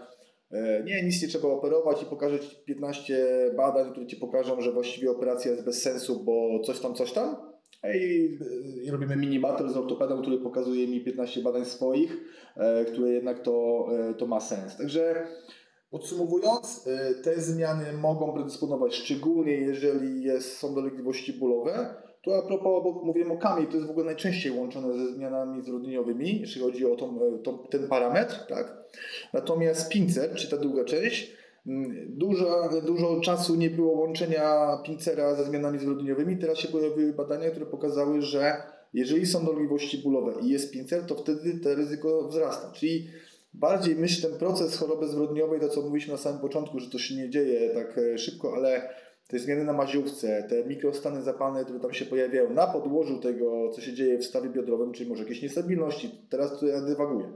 nie, nic nie trzeba operować i pokażę Ci 15 badań, które Ci pokażą, że właściwie operacja jest bez sensu, bo coś tam, coś tam. I, i robimy mini battle z ortopedą, który pokazuje mi 15 badań swoich, e, które jednak to, e, to ma sens. Także podsumowując, te zmiany mogą predysponować, szczególnie jeżeli jest, są dolegliwości bólowe, to a propos, bo mówiłem o kamień, to jest w ogóle najczęściej łączone ze zmianami zrodnieniowymi, jeśli chodzi o tą, tą, ten parametr, tak? Natomiast pincer, czy ta druga część, mm, dużo, dużo czasu nie było łączenia pincera ze zmianami zrodnieniowymi. Teraz się pojawiły badania, które pokazały, że jeżeli są dolegliwości bólowe i jest pincer, to wtedy to ryzyko wzrasta. Czyli bardziej myślę, ten proces choroby zrodniowej, to co mówiliśmy na samym początku, że to się nie dzieje tak e, szybko, ale te zmiany na maziówce, te mikrostany zapalne, które tam się pojawiają na podłożu tego, co się dzieje w stawie biodrowym, czyli może jakieś niestabilności, teraz to ja dywaguję,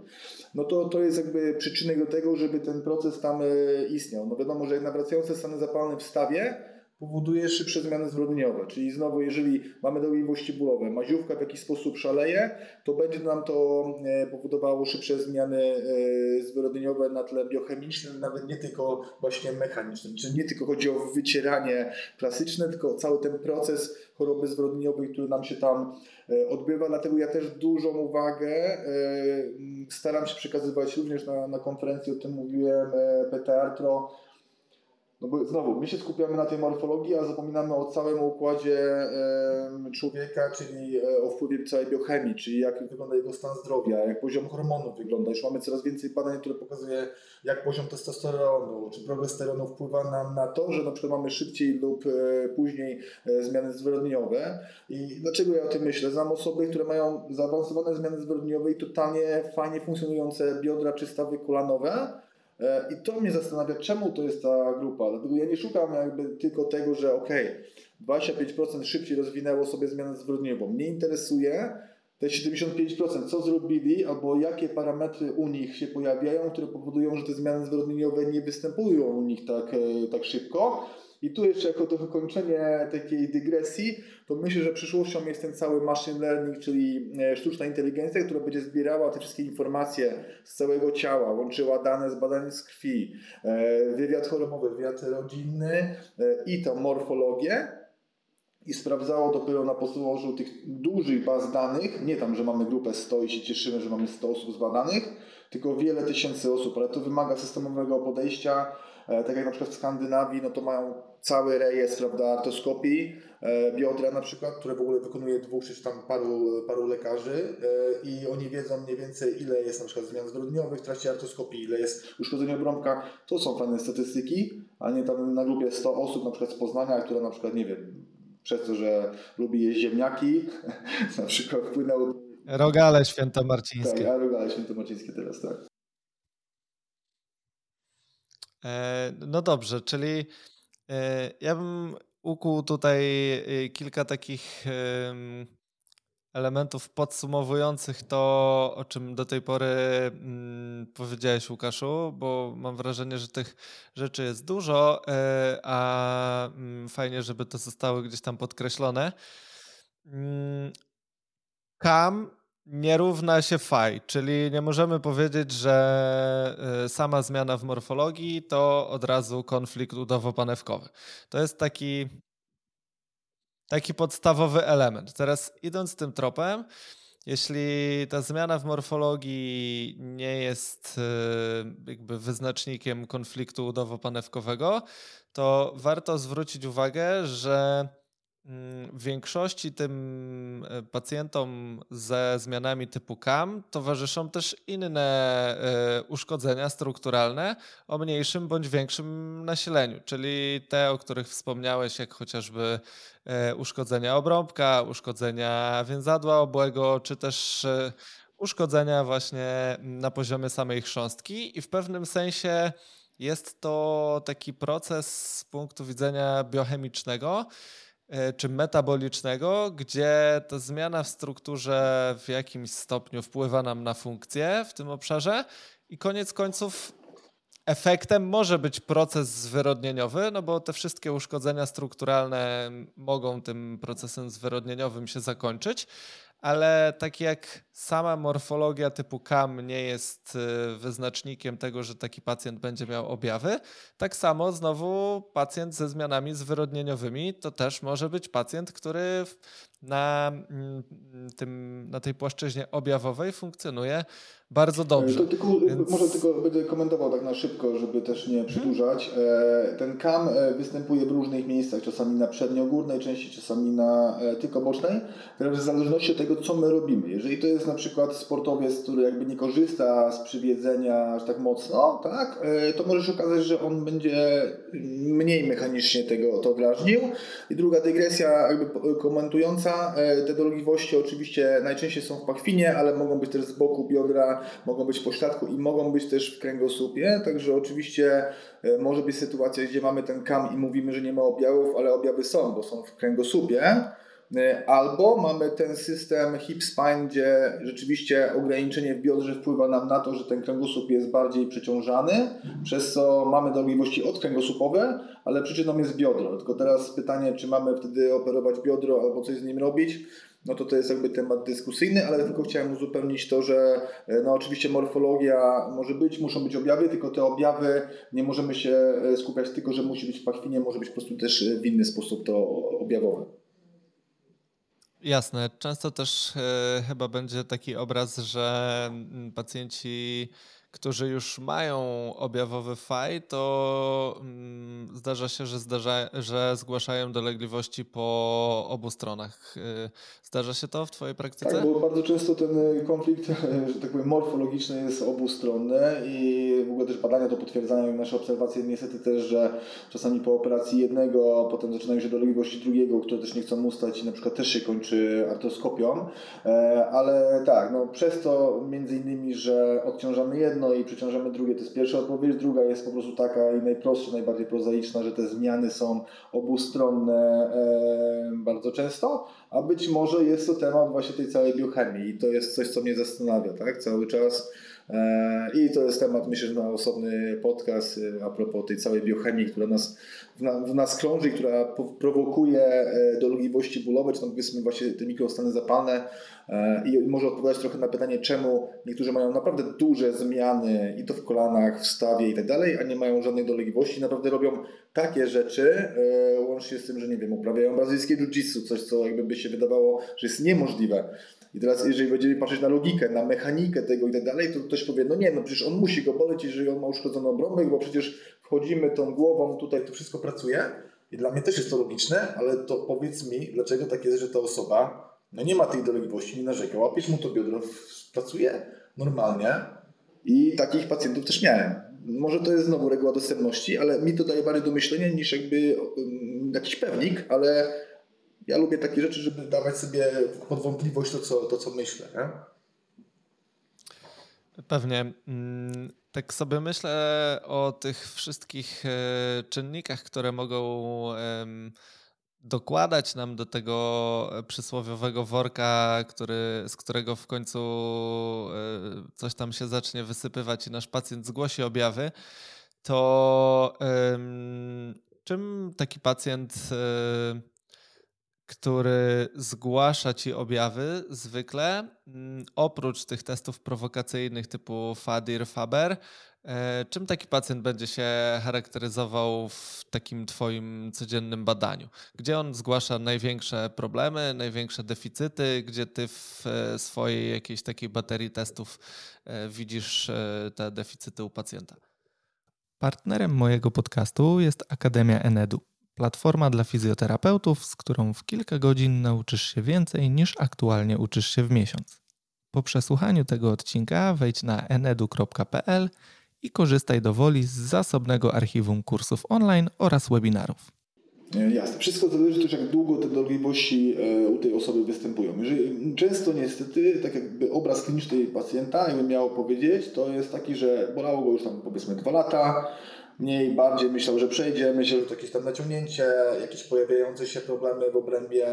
no to, to jest jakby przyczynek do tego, żeby ten proces tam e, istniał. No wiadomo, że nawracające stany zapalne w stawie powoduje szybsze zmiany zbrodniowe. Czyli znowu, jeżeli mamy dolegliwości bólowe, maziówka w jakiś sposób szaleje, to będzie nam to e, powodowało szybsze zmiany e, zbrodniowe na tle biochemicznym, nawet nie tylko właśnie mechanicznym. Czyli nie tylko chodzi o wycieranie klasyczne, tylko cały ten proces choroby zbrodniowej, który nam się tam e, odbywa. Dlatego ja też dużą uwagę staram się przekazywać również na, na konferencji, o tym mówiłem, PT Artro, no bo znowu, my się skupiamy na tej morfologii, a zapominamy o całym układzie człowieka, czyli e, o wpływie całej biochemii, czyli jak wygląda jego stan zdrowia, jak poziom hormonów wygląda. Już mamy coraz więcej badań, które pokazuje, jak poziom testosteronu czy progesteronu wpływa nam na to, że na przykład mamy szybciej lub e, później e, zmiany zwyrodnieniowe. I dlaczego ja o tym myślę? Znam osoby, które mają zaawansowane zmiany zwyrodnieniowe i totalnie fajnie funkcjonujące biodra czy stawy kolanowe, I to mnie zastanawia, czemu to jest ta grupa. Dlatego ja nie szukam jakby tylko tego, że ok, 25% szybciej rozwinęło sobie zmianę zwyrodniową. Mnie interesuje te 75%, co zrobili albo jakie parametry u nich się pojawiają, które powodują, że te zmiany zwyrodnieniowe nie występują u nich tak, e, tak szybko i tu jeszcze jako dokończenie takiej dygresji, to myślę, że przyszłością jest ten cały machine learning, czyli e, sztuczna inteligencja, która będzie zbierała te wszystkie informacje z całego ciała, łączyła dane z badań z krwi, e, wywiad chorobowy, wywiad rodzinny e, i tą morfologię. I sprawdzało dopiero na podłożu tych dużych baz danych, nie tam, że mamy grupę 100 i się cieszymy, że mamy 100 osób zbadanych, tylko wiele tysięcy osób, ale to wymaga systemowego podejścia. E, tak jak na przykład w Skandynawii, no to mają cały rejestr prawda, artoskopii e, biodra na przykład, które w ogóle wykonuje dwóch czy tam paru, paru lekarzy e, i oni wiedzą mniej więcej ile jest na przykład zmian zwyrodniowych w trakcie artoskopii, ile jest uszkodzenia obrąbka. To są fajne statystyki, a nie tam na grupie 100 osób na przykład z Poznania, które na przykład, nie wiem, przez to, że lubi jeść ziemniaki, na przykład wpłynęło... Rogale świętomarcińskie. Tak, rogale świętomarcińskie teraz, tak. E, no dobrze, czyli e, ja bym ukuł tutaj e, kilka takich elementów podsumowujących to, o czym do tej pory mm, powiedziałeś, Łukaszu, bo mam wrażenie, że tych rzeczy jest dużo, a mm, fajnie, żeby to zostało gdzieś tam podkreślone. Kam mm, nie równa się faj, czyli nie możemy powiedzieć, że y, sama zmiana w morfologii to od razu konflikt udowo-panewkowy. To jest taki, taki podstawowy element. Teraz idąc tym tropem, jeśli ta zmiana w morfologii nie jest y, jakby wyznacznikiem konfliktu udowo-panewkowego, to warto zwrócić uwagę, że w większości tym e, pacjentom ze zmianami typu CAM towarzyszą też inne e, uszkodzenia strukturalne o mniejszym bądź większym nasileniu, czyli te, o których wspomniałeś, jak chociażby e, uszkodzenia obrąbka, uszkodzenia więzadła obłego, czy też uszkodzenia właśnie na poziomie samej chrząstki i w pewnym sensie jest to taki proces z punktu widzenia biochemicznego, czy metabolicznego, gdzie ta zmiana w strukturze w jakimś stopniu wpływa nam na funkcję w tym obszarze i koniec końców efektem może być proces zwyrodnieniowy, no bo te wszystkie uszkodzenia strukturalne mogą tym procesem zwyrodnieniowym się zakończyć, ale tak jak sama morfologia typu KAM nie jest y, wyznacznikiem tego, że taki pacjent będzie miał objawy, tak samo znowu pacjent ze zmianami zwyrodnieniowymi to też może być pacjent, który na, mm, tym, na tej płaszczyźnie objawowej funkcjonuje bardzo dobrze. To tylko, Więc... Może tylko będę komentował tak na szybko, żeby też nie przedłużać. E, ten kam e, występuje w różnych miejscach, czasami na przedniogórnej części, czasami na e, tylko bocznej, w zależności od tego, co my robimy. Jeżeli to jest na przykład sportowiec, który jakby nie korzysta z przywiedzenia aż tak mocno, tak, to może się okazać, że on będzie mniej mechanicznie tego to drażnił. I druga dygresja jakby komentująca, te dolegliwości oczywiście najczęściej są w pachwinie, ale mogą być też z boku biodra, mogą być w pośladku i mogą być też w kręgosłupie, także oczywiście e, może być sytuacja, gdzie mamy ten kam i mówimy, że nie ma objawów, ale objawy są, bo są w kręgosłupie. E, albo mamy ten system hip spine, gdzie rzeczywiście ograniczenie w biodrze wpływa nam na to, że ten kręgosłup jest bardziej przeciążany, przez co mamy dolegliwości odkręgosłupowe, ale przyczyną jest biodro. Tylko teraz pytanie, czy mamy wtedy operować biodro albo coś z nim robić no to to jest jakby temat dyskusyjny, ale tylko chciałem uzupełnić to, że e, no oczywiście morfologia może być, muszą być objawy, tylko te objawy nie możemy się e, skupiać tylko, że musi być w pachwinie, może być po prostu też w inny sposób to objawowe. Jasne. Często też e, chyba będzie taki obraz, że mm, pacjenci którzy już mają objawowy faj, to mm, zdarza się, że, zdarza, że zgłaszają dolegliwości po obu stronach. Y, zdarza się to w Twojej praktyce? Tak, bo bardzo często ten konflikt, że tak powiem, morfologiczny jest obustronny i w ogóle też badania to potwierdzają nasze obserwacje niestety też, że czasami po operacji jednego, potem zaczynają się dolegliwości drugiego, które też nie chcą ustać i na przykład też się kończy artroskopią, e, ale tak, no przez to między innymi, że odciążamy jedno, jedno i przeciążamy drugie. To jest pierwsza odpowiedź. Druga jest po prostu taka i najprostsza, najbardziej prozaiczna, że te zmiany są obustronne e, bardzo często, a być może jest to temat właśnie tej całej biochemii i to jest coś, co mnie zastanawia, tak? Cały czas. E, I to jest temat, myślę, na osobny podcast e, a propos tej całej biochemii, która nas, w, nas krąży, która prowokuje e, dolegliwości bólowe, czy tam powiedzmy właśnie te mikrostany zapalne, i może odpowiadać trochę na pytanie, czemu niektórzy mają naprawdę duże zmiany i to w kolanach, w stawie i tak dalej, a nie mają żadnej dolegliwości. Naprawdę robią takie rzeczy, łącznie z tym, że nie wiem, uprawiają brazylijskie jiu-jitsu, coś co jakby by się wydawało, że jest niemożliwe. I teraz, jeżeli będziemy patrzeć na logikę, na mechanikę tego i tak dalej, to ktoś powie, no nie, no przecież on musi go boleć, jeżeli on ma uszkodzoną obrąbek, bo przecież wchodzimy tą głową, tutaj to wszystko pracuje. I dla mnie też jest to logiczne, ale to powiedz mi, dlaczego tak jest, że ta osoba no nie ma tej dolegliwości, nie narzeka, łapiesz mu to biodro, pracuje normalnie. I takich pacjentów też miałem. Może to jest znowu reguła dostępności, ale mi to daje bardziej do myślenia niż jakby um, jakiś pewnik, ale ja lubię takie rzeczy, żeby dawać sobie pod wątpliwość to, co, to, co myślę. Nie? Pewnie. Mm, tak sobie myślę o tych wszystkich e, czynnikach, które mogą dokładać nam do tego przysłowiowego worka, który, z którego w końcu e, coś tam się zacznie wysypywać i nasz pacjent zgłosi objawy, to czym taki pacjent e, który zgłasza ci objawy zwykle, mm, oprócz tych testów prowokacyjnych typu FADIR, FABER, e, czym taki pacjent będzie się charakteryzował w takim twoim codziennym badaniu? Gdzie on zgłasza największe problemy, największe deficyty, gdzie ty w e, swojej jakiejś takiej baterii testów e, widzisz te deficyty u pacjenta? Partnerem mojego podcastu jest Akademia Enedu Platforma dla fizjoterapeutów, z którą w kilka godzin nauczysz się więcej niż aktualnie uczysz się w miesiąc. Po przesłuchaniu tego odcinka wejdź na enedu.pl i korzystaj do woli z zasobnego archiwum kursów online oraz webinarów. Jasne. Wszystko zależy też, jak długo te dolegliwości e, u tej osoby występują. Jeżeli często niestety, tak jakby obraz kliniczny pacjenta, jakbym miał powiedzieć, to jest taki, że bolało go już tam powiedzmy dwa lata, mniej, bardziej myślał, że przejdzie, myślał, że to jakieś tam naciągnięcie, jakieś pojawiające się problemy w obrębie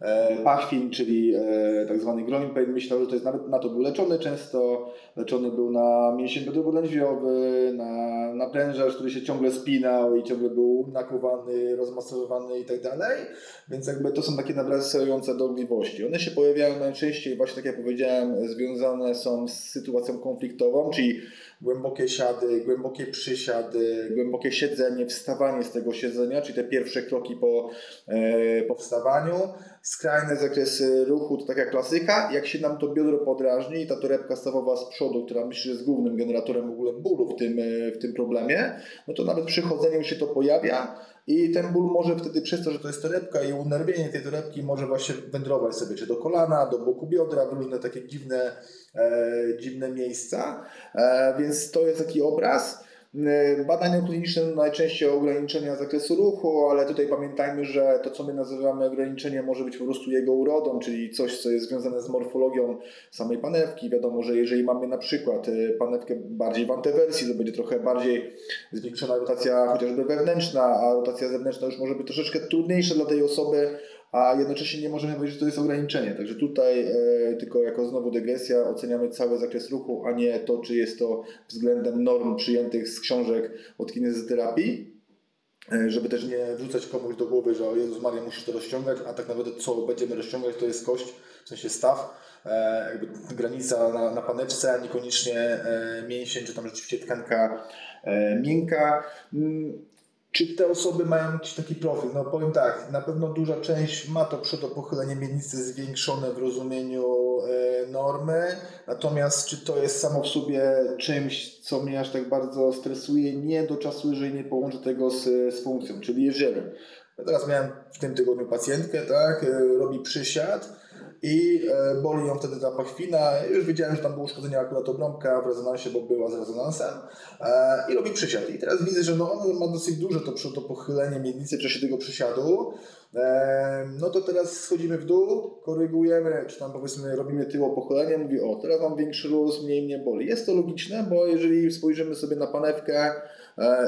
e, pachwin, czyli e, tak zwany growing pain. Myślał, że to jest nawet na to był leczony często, leczony był na mięsień biodrowo-lędźwiowy, na, na prężarz, który się ciągle spinał i ciągle był nakuwany, rozmasowywany i tak dalej. Więc jakby to są takie nawracające dolegliwości. One się pojawiają najczęściej, właśnie tak jak powiedziałem, związane są z sytuacją konfliktową, czyli głębokie siady, głębokie przysiady, głębokie siedzenie, wstawanie z tego siedzenia, czyli te pierwsze kroki po, e, po wstawaniu, skrajne zakresy ruchu, to taka klasyka. Jak się nam to biodro podrażni i ta torebka stawowa z przodu, która myślę, że jest głównym generatorem w ogóle bólu w tym, e, w tym problemie, no to nawet przy chodzeniu się to pojawia. I ten ból może wtedy przez to, że to jest torebka i unerwienie tej torebki może właśnie wędrować sobie czy do kolana, do boku biodra, w różne takie dziwne, e, dziwne miejsca. E, więc to jest taki obraz. E, badania kliniczne najczęściej ograniczenia zakresu ruchu, ale tutaj pamiętajmy, że to co my nazywamy ograniczeniem może być po prostu jego urodą, czyli coś co jest związane z morfologią samej panewki. Wiadomo, że jeżeli mamy na przykład e, panewkę bardziej w antywersji, to będzie trochę bardziej zwiększona rotacja chociażby wewnętrzna, a rotacja zewnętrzna już może być troszeczkę trudniejsza dla tej osoby, a jednocześnie nie możemy powiedzieć, że to jest ograniczenie. Także tutaj e, tylko jako znowu dygresja oceniamy cały zakres ruchu, a nie to, czy jest to względem norm przyjętych z książek od kinezyterapii. E, żeby też nie wrzucać komuś do głowy, że o Jezus Maria musisz to rozciągać, a tak naprawdę co będziemy rozciągać to jest kość, w sensie staw, e, jakby granica na, na panewce, a niekoniecznie e, mięsień, czy tam rzeczywiście tkanka e, miękka. Czy te osoby mają jakiś taki profil? No powiem tak, na pewno duża część ma to przedopochylenie miednicy zwiększone w rozumieniu e, normy, natomiast czy to jest samo w sobie czymś, co mnie aż tak bardzo stresuje? Nie do czasu, jeżeli nie połączę tego z, z funkcją, czyli jeżeli ja teraz miałem w tym tygodniu pacjentkę, tak, e, robi przysiad, i e, boli ją wtedy ta pachwina. Już wiedziałem, że tam było uszkodzenie akurat obrąbka w rezonansie, bo była z rezonansem e, i robi przysiad. I teraz widzę, że no on ma dosyć duże to, to pochylenie miednicy w czasie tego przysiadu. E, no to teraz schodzimy w dół, korygujemy, czy tam powiedzmy robimy tyło pochylenie, mówi o, teraz mam większy luz, mniej mnie boli. Jest to logiczne, bo jeżeli spojrzymy sobie na panewkę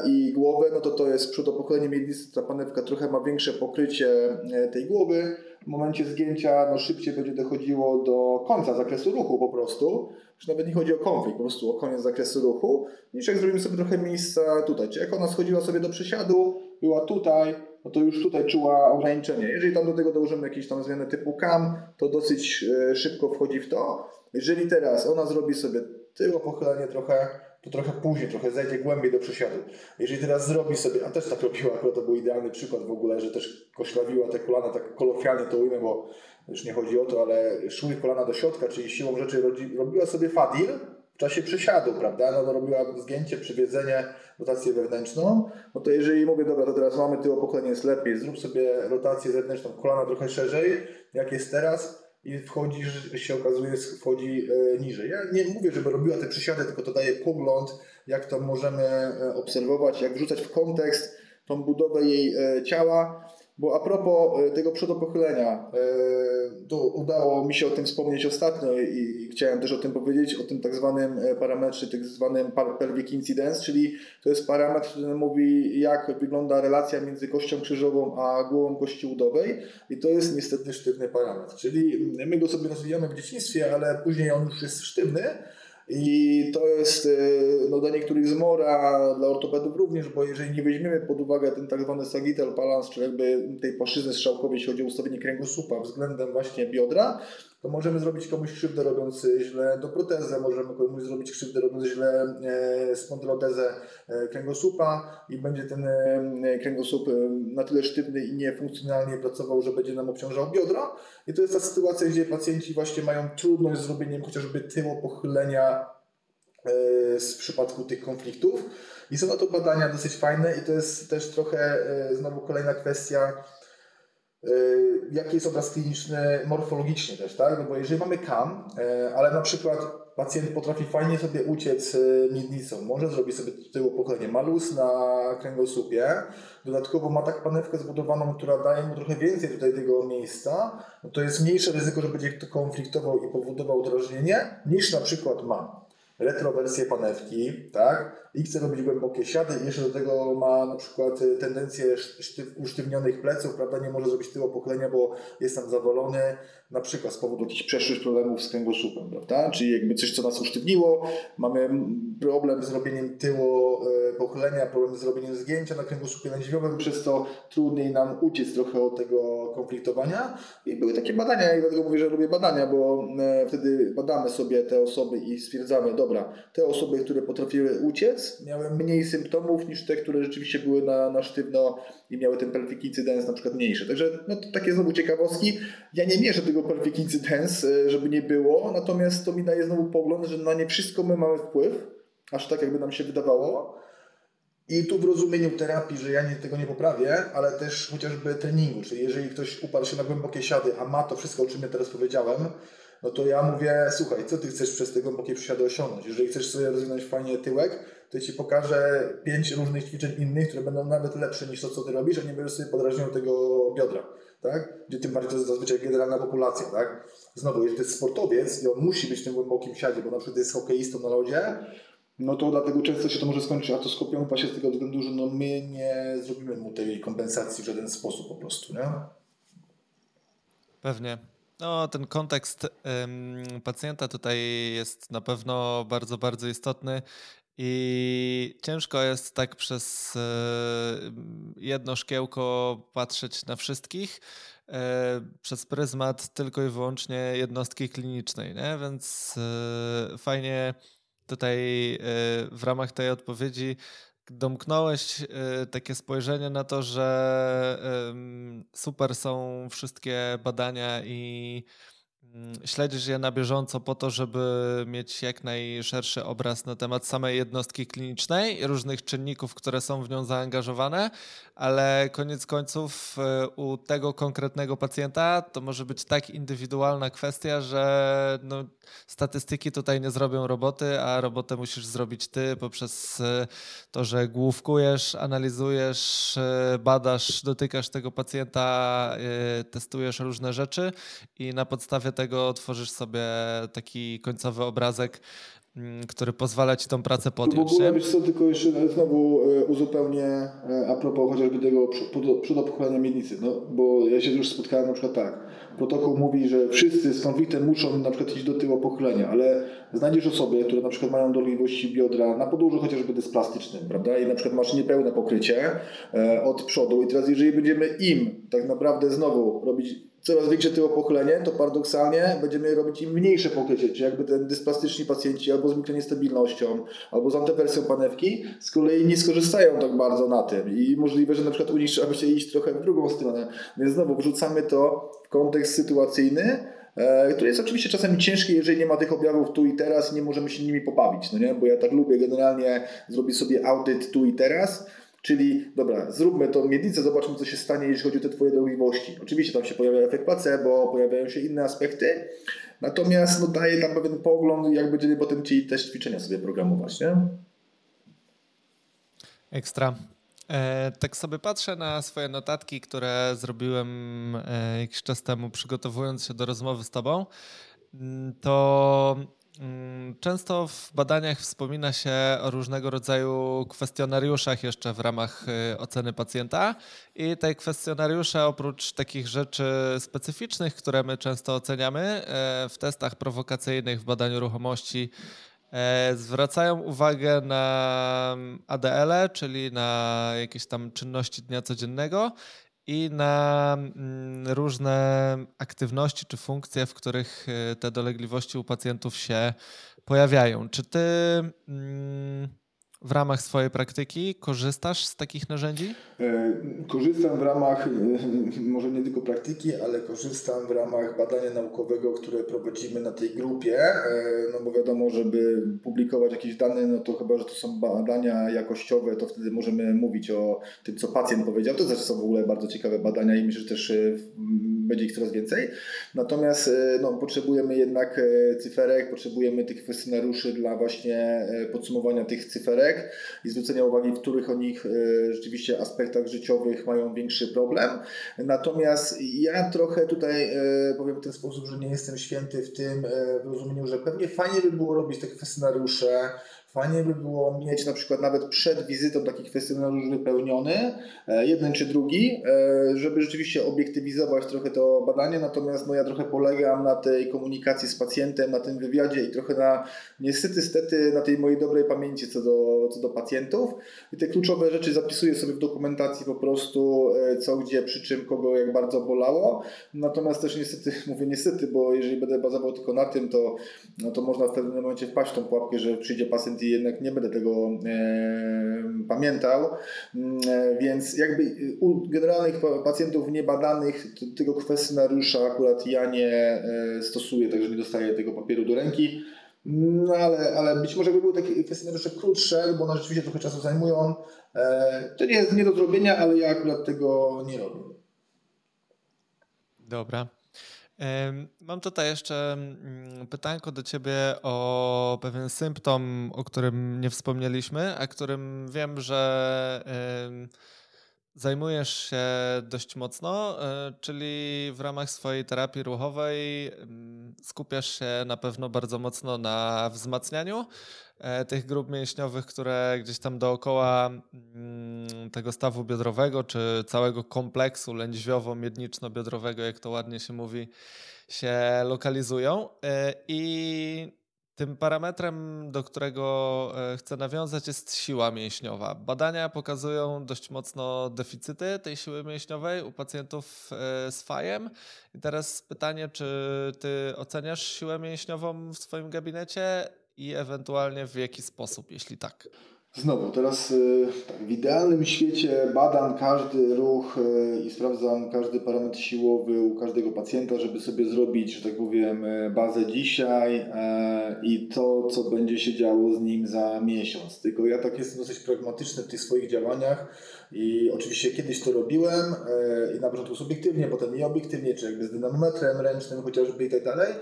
i głowę, no to to jest przodopochylenie miednicy, ta panewka trochę ma większe pokrycie tej głowy, w momencie zgięcia no, szybciej będzie dochodziło do końca zakresu ruchu po prostu. Już nawet nie chodzi o konflikt, po prostu o koniec zakresu ruchu, niż jak zrobimy sobie trochę miejsca tutaj. Czy jak ona schodziła sobie do przysiadu, była tutaj, no to już tutaj czuła ograniczenie. Jeżeli tam do tego dołożymy jakieś tam zmiany typu CAM, to dosyć e, szybko wchodzi w to. Jeżeli teraz ona zrobi sobie tyło pochylenie trochę, to trochę później, trochę zejdzie głębiej do przysiadu. Jeżeli teraz zrobi sobie, a też tak robiła, akurat to był idealny przykład w ogóle, że też koślawiła te kolana, tak kolokwialnie to ujmę, bo już nie chodzi o to, ale szły kolana do środka, czyli siłą rzeczy robiła sobie fadil, w czasie przysiadu, prawda? No, no robiła zgięcie, przywiedzenie, rotację wewnętrzną. No to jeżeli mówię, dobra, to teraz mamy tył pochylenie jest lepiej, zrób sobie rotację zewnętrzną, kolana trochę szerzej, jak jest teraz i wchodzisz, się okazuje, wchodzi e, niżej. Ja nie mówię, żeby robiła te przysiady, tylko to daje pogląd, jak to możemy e, obserwować, jak wrzucać w kontekst tą budowę jej e, ciała. Bo a propos e, tego przodopochylenia, e, to udało mi się o tym wspomnieć ostatnio i chciałem też o tym powiedzieć, o tym tak zwanym e, parametrze, tak zwanym pelvic incidence, czyli to jest parametr, który mówi jak wygląda relacja między kością krzyżową a głową kości udowej. I to jest niestety sztywny parametr, czyli my go sobie rozwijamy w dzieciństwie, ale później on już jest sztywny, i to jest e, no, dla niektórych zmora, dla ortopedów również, bo jeżeli nie weźmiemy pod uwagę ten tak zwany sagittal balance, czyli jakby tej płaszczyzny strzałkowej, jeśli chodzi o ustawienie kręgosłupa względem właśnie biodra, to możemy zrobić komuś krzywdę robiąc źle do protezę, możemy komuś zrobić krzywdę robiąc źle e, spondylotezę e, kręgosłupa i będzie ten e, kręgosłup na tyle sztywny i niefunkcjonalnie pracował, że będzie nam obciążał biodra. I to jest ta sytuacja, gdzie pacjenci właśnie mają trudność z zrobieniem chociażby tyło pochylenia w przypadku tych konfliktów. I są na to badania dosyć fajne i to jest też trochę znowu kolejna kwestia jaki jest obraz kliniczny morfologicznie też, tak? No bo jeżeli mamy KAM, y, ale na przykład pacjent potrafi fajnie sobie uciec y, miednicą, może zrobić sobie tyło pochylenie, ma luz na kręgosłupie, dodatkowo ma tak panewkę zbudowaną, która daje mu trochę więcej tutaj tego miejsca, no to jest mniejsze ryzyko, że będzie to konfliktował i powodował drażnienie, niż na przykład ma retrowersję panewki, tak? I chce robić głębokie siady i jeszcze do tego ma na przykład y, tendencję sztyw, usztywnionych pleców, prawda, nie może zrobić tyłu pokolenia, bo jest tam zawolony, na przykład z powodu jakichś przeszłych problemów z kręgosłupem, prawda, czyli jakby coś, co nas usztywniło, mamy problem z robieniem tyłu y, pochylenia, problem z robieniem zgięcia na kręgosłupie lędźwiowym, przez to trudniej nam uciec trochę od tego konfliktowania. I były takie badania i dlatego mówię, że robię badania, bo e, wtedy badamy sobie te osoby i stwierdzamy, dobra, te osoby, które potrafiły uciec, miały mniej symptomów niż te, które rzeczywiście były na, na sztywno i miały ten pelvic incidence na przykład mniejszy. Także no, to takie znowu ciekawostki. Ja nie mierzę tego pelvic incidence, e, żeby nie było, natomiast to mi daje znowu pogląd, że na nie wszystko my mamy wpływ, aż tak jakby nam się wydawało. I tu w rozumieniu terapii, że ja nie, tego nie poprawię, ale też chociażby treningu, czyli jeżeli ktoś uparł się na głębokie siady, a ma to wszystko, o czym ja teraz powiedziałem, no to ja mówię, słuchaj, co ty chcesz przez te głębokie przysiady osiągnąć? Jeżeli chcesz sobie rozwinąć fajnie tyłek, to Ci pokażę pięć różnych ćwiczeń innych, które będą nawet lepsze niż to, co Ty robisz, a nie będziesz sobie podrażniał tego biodra, tak? Gdzie tym bardziej to jest zazwyczaj generalna populacja, tak? Znowu, jeżeli to jest sportowiec i on musi być w tym głębokim siadzie, bo na przykład jest hokeistą na lodzie, no to dlatego często się to może skończyć artoskopią właśnie z tego względu, że no my nie zrobimy mu tej kompensacji w żaden sposób po prostu, nie? Pewnie. No, ten kontekst pacjenta tutaj jest na pewno bardzo, bardzo istotny. I ciężko jest tak przez e, jedno szkiełko patrzeć na wszystkich e, przez pryzmat tylko i wyłącznie jednostki klinicznej, nie? więc e, fajnie tutaj w ramach tej odpowiedzi domknąłeś takie spojrzenie na to, że super są wszystkie badania i śledzisz je na bieżąco po to, żeby mieć jak najszerszy obraz na temat samej jednostki klinicznej różnych czynników, które są w nią zaangażowane, ale koniec końców e, u tego konkretnego pacjenta to może być tak indywidualna kwestia, że no, statystyki tutaj nie zrobią roboty, a robotę musisz zrobić ty poprzez e, to, że główkujesz, analizujesz, e, badasz, dotykasz tego pacjenta, testujesz różne rzeczy i na podstawie tego tworzysz sobie taki końcowy obrazek, który pozwala ci tą pracę podjąć. W ogóle, wiesz co, tylko jeszcze znowu e, uzupełnię e, a propos chociażby tego przedopchylania miednicy, no, bo ja się już spotkałem na przykład tak, protokół mówi, że wszyscy z konfliktem muszą na przykład iść do tyłu pochylenia, ale znajdziesz osoby, które na przykład mają dolegliwości biodra na podłożu chociażby dysplastycznym, prawda, i na przykład masz niepełne pokrycie e, od przodu. I teraz jeżeli będziemy im tak naprawdę znowu robić coraz większe tyło pochylenie, to paradoksalnie będziemy robić im mniejsze pokrycie, czyli jakby ten dysplastyczni pacjenci albo z mikroniestabilnością, albo z antywersją panewki, z kolei nie skorzystają tak bardzo na tym. I możliwe, że na przykład u nich trzeba będzie iść trochę w drugą stronę, więc znowu wrzucamy to w kontekst sytuacyjny, e, który jest oczywiście czasami ciężki, jeżeli nie ma tych objawów tu i teraz i nie możemy się nimi pobawić, no nie? bo ja tak lubię generalnie zrobić sobie audyt tu i teraz, Czyli dobra, zróbmy tą miednicę, zobaczmy co się stanie, jeśli chodzi o te Twoje dolegliwości. Oczywiście tam się pojawia efekt placebo, pojawiają się inne aspekty, natomiast no, daje tam pewien pogląd, jak będziemy potem chcieli też ćwiczenia sobie programować. Nie? Ekstra. E, tak sobie patrzę na swoje notatki, które zrobiłem e, jakiś czas temu, przygotowując się do rozmowy z Tobą. Mm, to często w badaniach wspomina się o różnego rodzaju kwestionariuszach jeszcze w ramach y, oceny pacjenta i te kwestionariusze oprócz takich rzeczy specyficznych, które my często oceniamy e, w testach prowokacyjnych w badaniu ruchomości, e, zwracają uwagę na ADL, czyli na jakieś tam czynności dnia codziennego i na mm, różne aktywności czy funkcje, w których e, te dolegliwości u pacjentów się pojawiają. Czy ty mm, w ramach swojej praktyki korzystasz z takich narzędzi? E, korzystam w ramach, e, może nie tylko praktyki, ale korzystam w ramach badania naukowego, które prowadzimy na tej grupie. No bo wiadomo, żeby publikować jakieś dane, no to chyba, że to są badania jakościowe, to wtedy możemy mówić o tym, co pacjent powiedział. To też są w ogóle bardzo ciekawe badania i myślę, że też będzie ich coraz więcej. Natomiast e, no, potrzebujemy jednak e, cyferek, potrzebujemy tych kwestionariuszy dla właśnie e, podsumowania tych cyferek i zwrócenia uwagi, w których o nich rzeczywiście aspektach życiowych mają większy problem. Natomiast ja trochę tutaj powiem w ten sposób, że nie jestem święty w tym w rozumieniu, że pewnie fajnie by było robić te kwestionariusze, Fajnie by było mieć na przykład nawet przed wizytą taki kwestionariusz wypełniony, e, jeden czy drugi, e, żeby rzeczywiście obiektywizować trochę to badanie, natomiast no ja trochę polegam na tej komunikacji z pacjentem, na tym wywiadzie i trochę na, niestety, stety, na tej mojej dobrej pamięci co do, co do pacjentów. I te kluczowe rzeczy zapisuję sobie w dokumentacji po prostu e, co, gdzie, przy czym, kogo, jak bardzo bolało, natomiast też niestety, mówię niestety, bo jeżeli będę bazował tylko na tym, to, no to można w pewnym momencie wpaść w tą pułapkę, że przyjdzie pacjent i jednak nie będę tego e, pamiętał, mm, e, więc jakby u generalnych pacjentów niebadanych tego kwestionariusza akurat ja nie e, stosuję, także nie dostaję tego papieru do ręki. No ale, ale być może by były takie kwestionariusze krótsze, bo one rzeczywiście trochę czasu zajmują. To nie jest nie do zrobienia, ale ja akurat tego nie robię. Dobra. Mam tutaj jeszcze mm, pytanko do Ciebie o pewien symptom, o którym nie wspomnieliśmy, a którym wiem, że zajmujesz się dość mocno, e, czyli w ramach swojej terapii ruchowej skupiasz się na pewno bardzo mocno na wzmacnianiu tych grup mięśniowych, które gdzieś tam dookoła mm, tego stawu biodrowego, czy całego kompleksu lędźwiowo-miedniczno-biodrowego, jak to ładnie się mówi, się lokalizują. E, I tym parametrem, do którego e, chcę nawiązać, jest siła mięśniowa. Badania pokazują dość mocno deficyty tej siły mięśniowej u pacjentów e, z fajem. I teraz pytanie, czy ty oceniasz siłę mięśniową w swoim gabinecie i ewentualnie w jaki sposób, jeśli tak? Znowu, teraz y, tak, w idealnym świecie badam każdy ruch y, i sprawdzam każdy parametr siłowy u każdego pacjenta, żeby sobie zrobić, że tak powiem, y, bazę dzisiaj i to, co będzie się działo z nim za miesiąc. Tylko ja tak jestem dosyć pragmatyczny w tych swoich działaniach i oczywiście kiedyś to robiłem i na początku subiektywnie, potem i obiektywnie, czy jakby z dynamometrem ręcznym chociażby i tak dalej.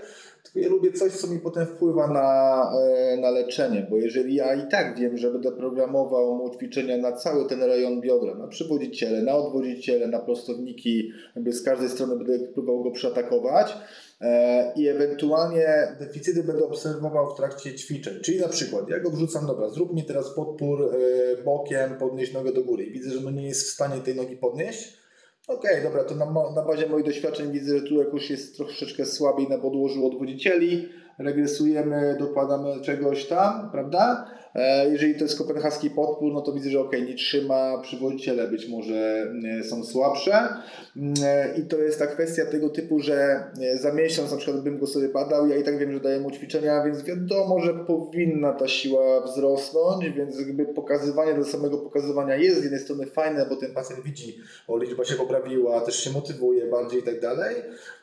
Tylko ja lubię coś, co mi potem wpływa na, e, na leczenie, bo jeżeli ja i tak wiem, że będę programował mu ćwiczenia na cały ten rejon biodra, na przywodziciele, na odwodziciele, na prostowniki, jakby z każdej strony będę próbował go przeatakować, e, i ewentualnie deficyty będę obserwował w trakcie ćwiczeń. Czyli na przykład, ja go wrzucam, dobra, zrób mi teraz podpór e, bokiem, podnieść nogę do góry. Widzę, że no nie jest w stanie tej nogi podnieść, Okej, okay, dobra, to na, na bazie moich doświadczeń widzę, że tu jakoś jest troszeczkę słabiej na podłożu odwodzicieli, regresujemy, dokładamy czegoś tam, prawda? E, jeżeli to jest kopenhaski podpór, no to widzę, że ok, nie trzyma, przywodziciele być może e, są słabsze. Mm, e, i to jest ta kwestia tego typu, że za miesiąc na przykład bym go sobie badał, ja i tak wiem, że daję mu ćwiczenia, więc wiadomo, że powinna ta siła wzrosnąć, więc jakby pokazywanie do samego pokazywania jest z jednej strony fajne, bo ten pacjent widzi, o liczba się poprawiła, też się motywuje bardziej i tak dalej,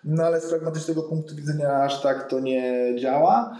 no ale z pragmatycznego punktu widzenia aż tak to nie działa.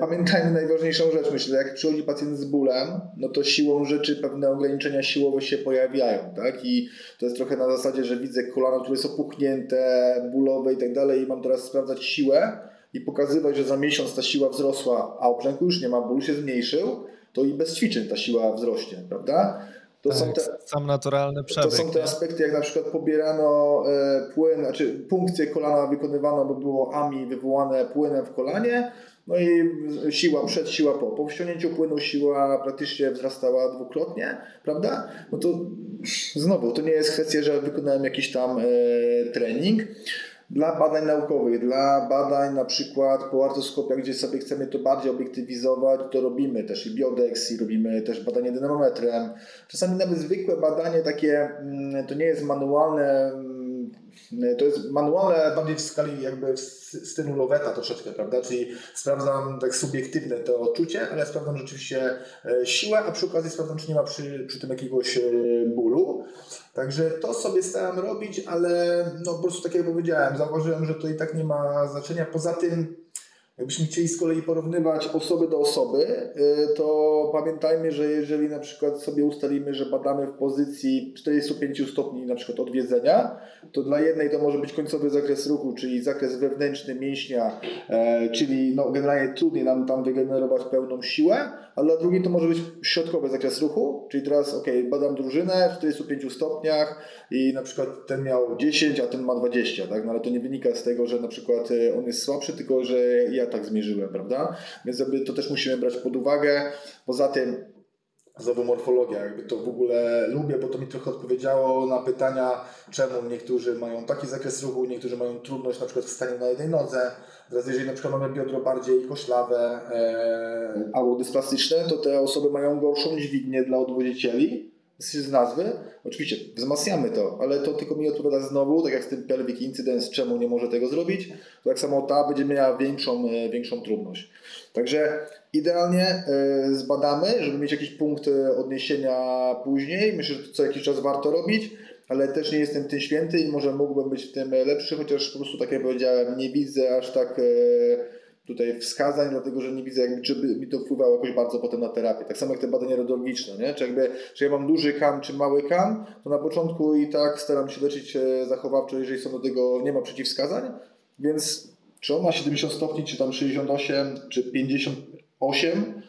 Pamiętajmy najważniejszą rzecz, myślę, jak przy przychodzi pacjent z bólem, no to siłą rzeczy pewne ograniczenia siłowe się pojawiają, tak? I to jest trochę na zasadzie, że widzę kolano, które jest opuchnięte, bólowe i tak dalej i mam teraz sprawdzać siłę i pokazywać, że za miesiąc ta siła wzrosła, a obrzęku już nie ma, ból się zmniejszył, to i bez ćwiczeń ta siła wzrośnie, prawda? To tak, są te, sam naturalny przebieg. To są te aspekty, jak na przykład pobierano e, płyn, znaczy punkcję kolana wykonywano, bo było AMI wywołane płynem w kolanie, no i siła przed, siła po. Po wciągnięciu płynu siła praktycznie wzrastała dwukrotnie, prawda? No to znowu, to nie jest kwestia, że wykonałem jakiś tam e, trening. Dla badań naukowych, dla badań na przykład po artoskopiach, gdzie sobie chcemy to bardziej obiektywizować, to robimy też i biodex, i robimy też badanie dynamometrem. Czasami nawet zwykłe badanie takie, mm, to nie jest manualne, to jest manualne bardziej w skali jakby w stylu Loweta troszeczkę, prawda? Czyli sprawdzam tak subiektywne to odczucie, ale sprawdzam rzeczywiście e, siłę, a przy okazji sprawdzam, czy nie ma przy, przy tym jakiegoś e, bólu. Także to sobie starałem robić, ale no po prostu tak jak powiedziałem, zauważyłem, że to i tak nie ma znaczenia. Poza tym Jakbyśmy chcieli z kolei porównywać osoby do osoby, y, to pamiętajmy, że jeżeli na przykład sobie ustalimy, że badamy w pozycji 45 stopni na przykład odwiedzenia, to dla jednej to może być końcowy zakres ruchu, czyli zakres wewnętrzny mięśnia, e, czyli no generalnie trudniej nam tam wygenerować pełną siłę, a dla drugiej to może być środkowy zakres ruchu, czyli teraz ok, badam drużynę w 45 stopniach i na przykład ten miał 10, a ten ma 20, tak? no ale to nie wynika z tego, że na przykład e, on jest słabszy, tylko że ja tak zmierzyłem, prawda? Więc jakby to też musimy brać pod uwagę. Poza tym znowu morfologia, jakby to w ogóle lubię, bo to mi trochę odpowiedziało na pytania, czemu niektórzy mają taki zakres ruchu, niektórzy mają trudność na przykład w staniu na jednej nodze. Teraz jeżeli na przykład mamy biodro bardziej koślawe e, albo dysplastyczne, to te osoby mają gorszą dźwignię dla odwodzicieli z nazwy. Oczywiście wzmacniamy to, ale to tylko mi odpowiada znowu, tak jak z tym pelvic incidence, czemu nie może tego zrobić, to tak samo ta będzie miała większą, e, większą trudność. Także idealnie e, zbadamy, żeby mieć jakiś punkt e, odniesienia później. Myślę, że to co jakiś czas warto robić, ale też nie jestem tym święty i może mógłbym być w tym lepszy, chociaż po prostu tak jak powiedziałem, nie widzę aż tak tutaj wskazań, dlatego że nie widzę, jakby, czy by mi to wpływało jakoś bardzo potem na terapię. Tak samo jak te badania radiologiczne, nie? Czy jakby, czy ja mam duży kam, czy mały kam, to na początku i tak staram się leczyć e, zachowawczo, jeżeli są do tego, nie ma przeciwwskazań, więc czy on ma 70 stopni, czy tam 68, czy 58,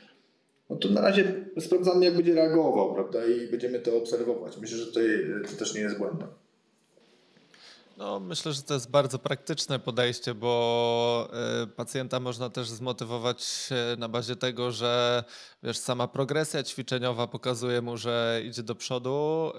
no to na razie sprawdzamy, jak będzie reagował, prawda, i będziemy to obserwować. Myślę, że tutaj to też nie jest błędne. No, myślę, że to jest bardzo praktyczne podejście, bo y, pacjenta można też zmotywować na bazie tego, że wiesz, sama progresja ćwiczeniowa pokazuje mu, że idzie do przodu.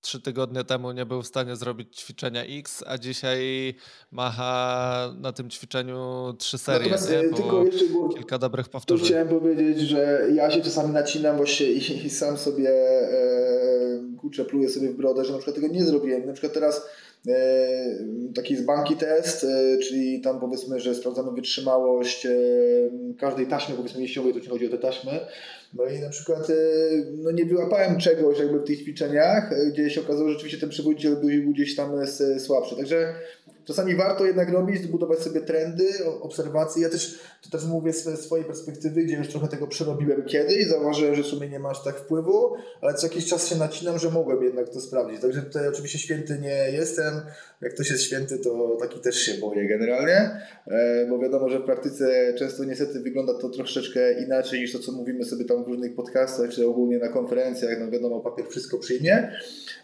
Trzy tygodnie temu nie był w stanie zrobić ćwiczenia X, a dzisiaj macha na tym ćwiczeniu trzy serie. Natomiast, nie? Tylko jeszcze było, kilka dobrych powtórzeń. Chciałem powiedzieć, że ja się czasami nacinam właśnie i, i sam sobie e, kurczę, pluję sobie w brodę, że na przykład tego nie zrobiłem. Na przykład teraz e, taki z banki test, e, czyli tam powiedzmy, że sprawdzamy wytrzymałość e, każdej taśmy, powiedzmy mięśniowej, tu nie chodzi o te taśmy, no i na przykład e, no nie wyłapałem czegoś jakby w tych ćwiczeniach, e, gdzie się okazało, że rzeczywiście ten przewodniiciel był gdzieś tam słabszy. Także czasami warto jednak robić, zbudować sobie trendy, obserwacje. Ja też to też mówię z swojej perspektywy, gdzie już trochę tego przerobiłem kiedyś, zauważyłem, że w sumie nie masz tak wpływu, ale co jakiś czas się nacinam, że mogłem jednak to sprawdzić. Także tutaj oczywiście święty nie jestem. Jak ktoś jest święty, to taki też się boję generalnie, e, bo wiadomo, że w praktyce często niestety wygląda to troszeczkę inaczej niż to, co mówimy sobie tam w różnych podcastach, czy ogólnie na konferencjach. No wiadomo, papier wszystko przyjmie.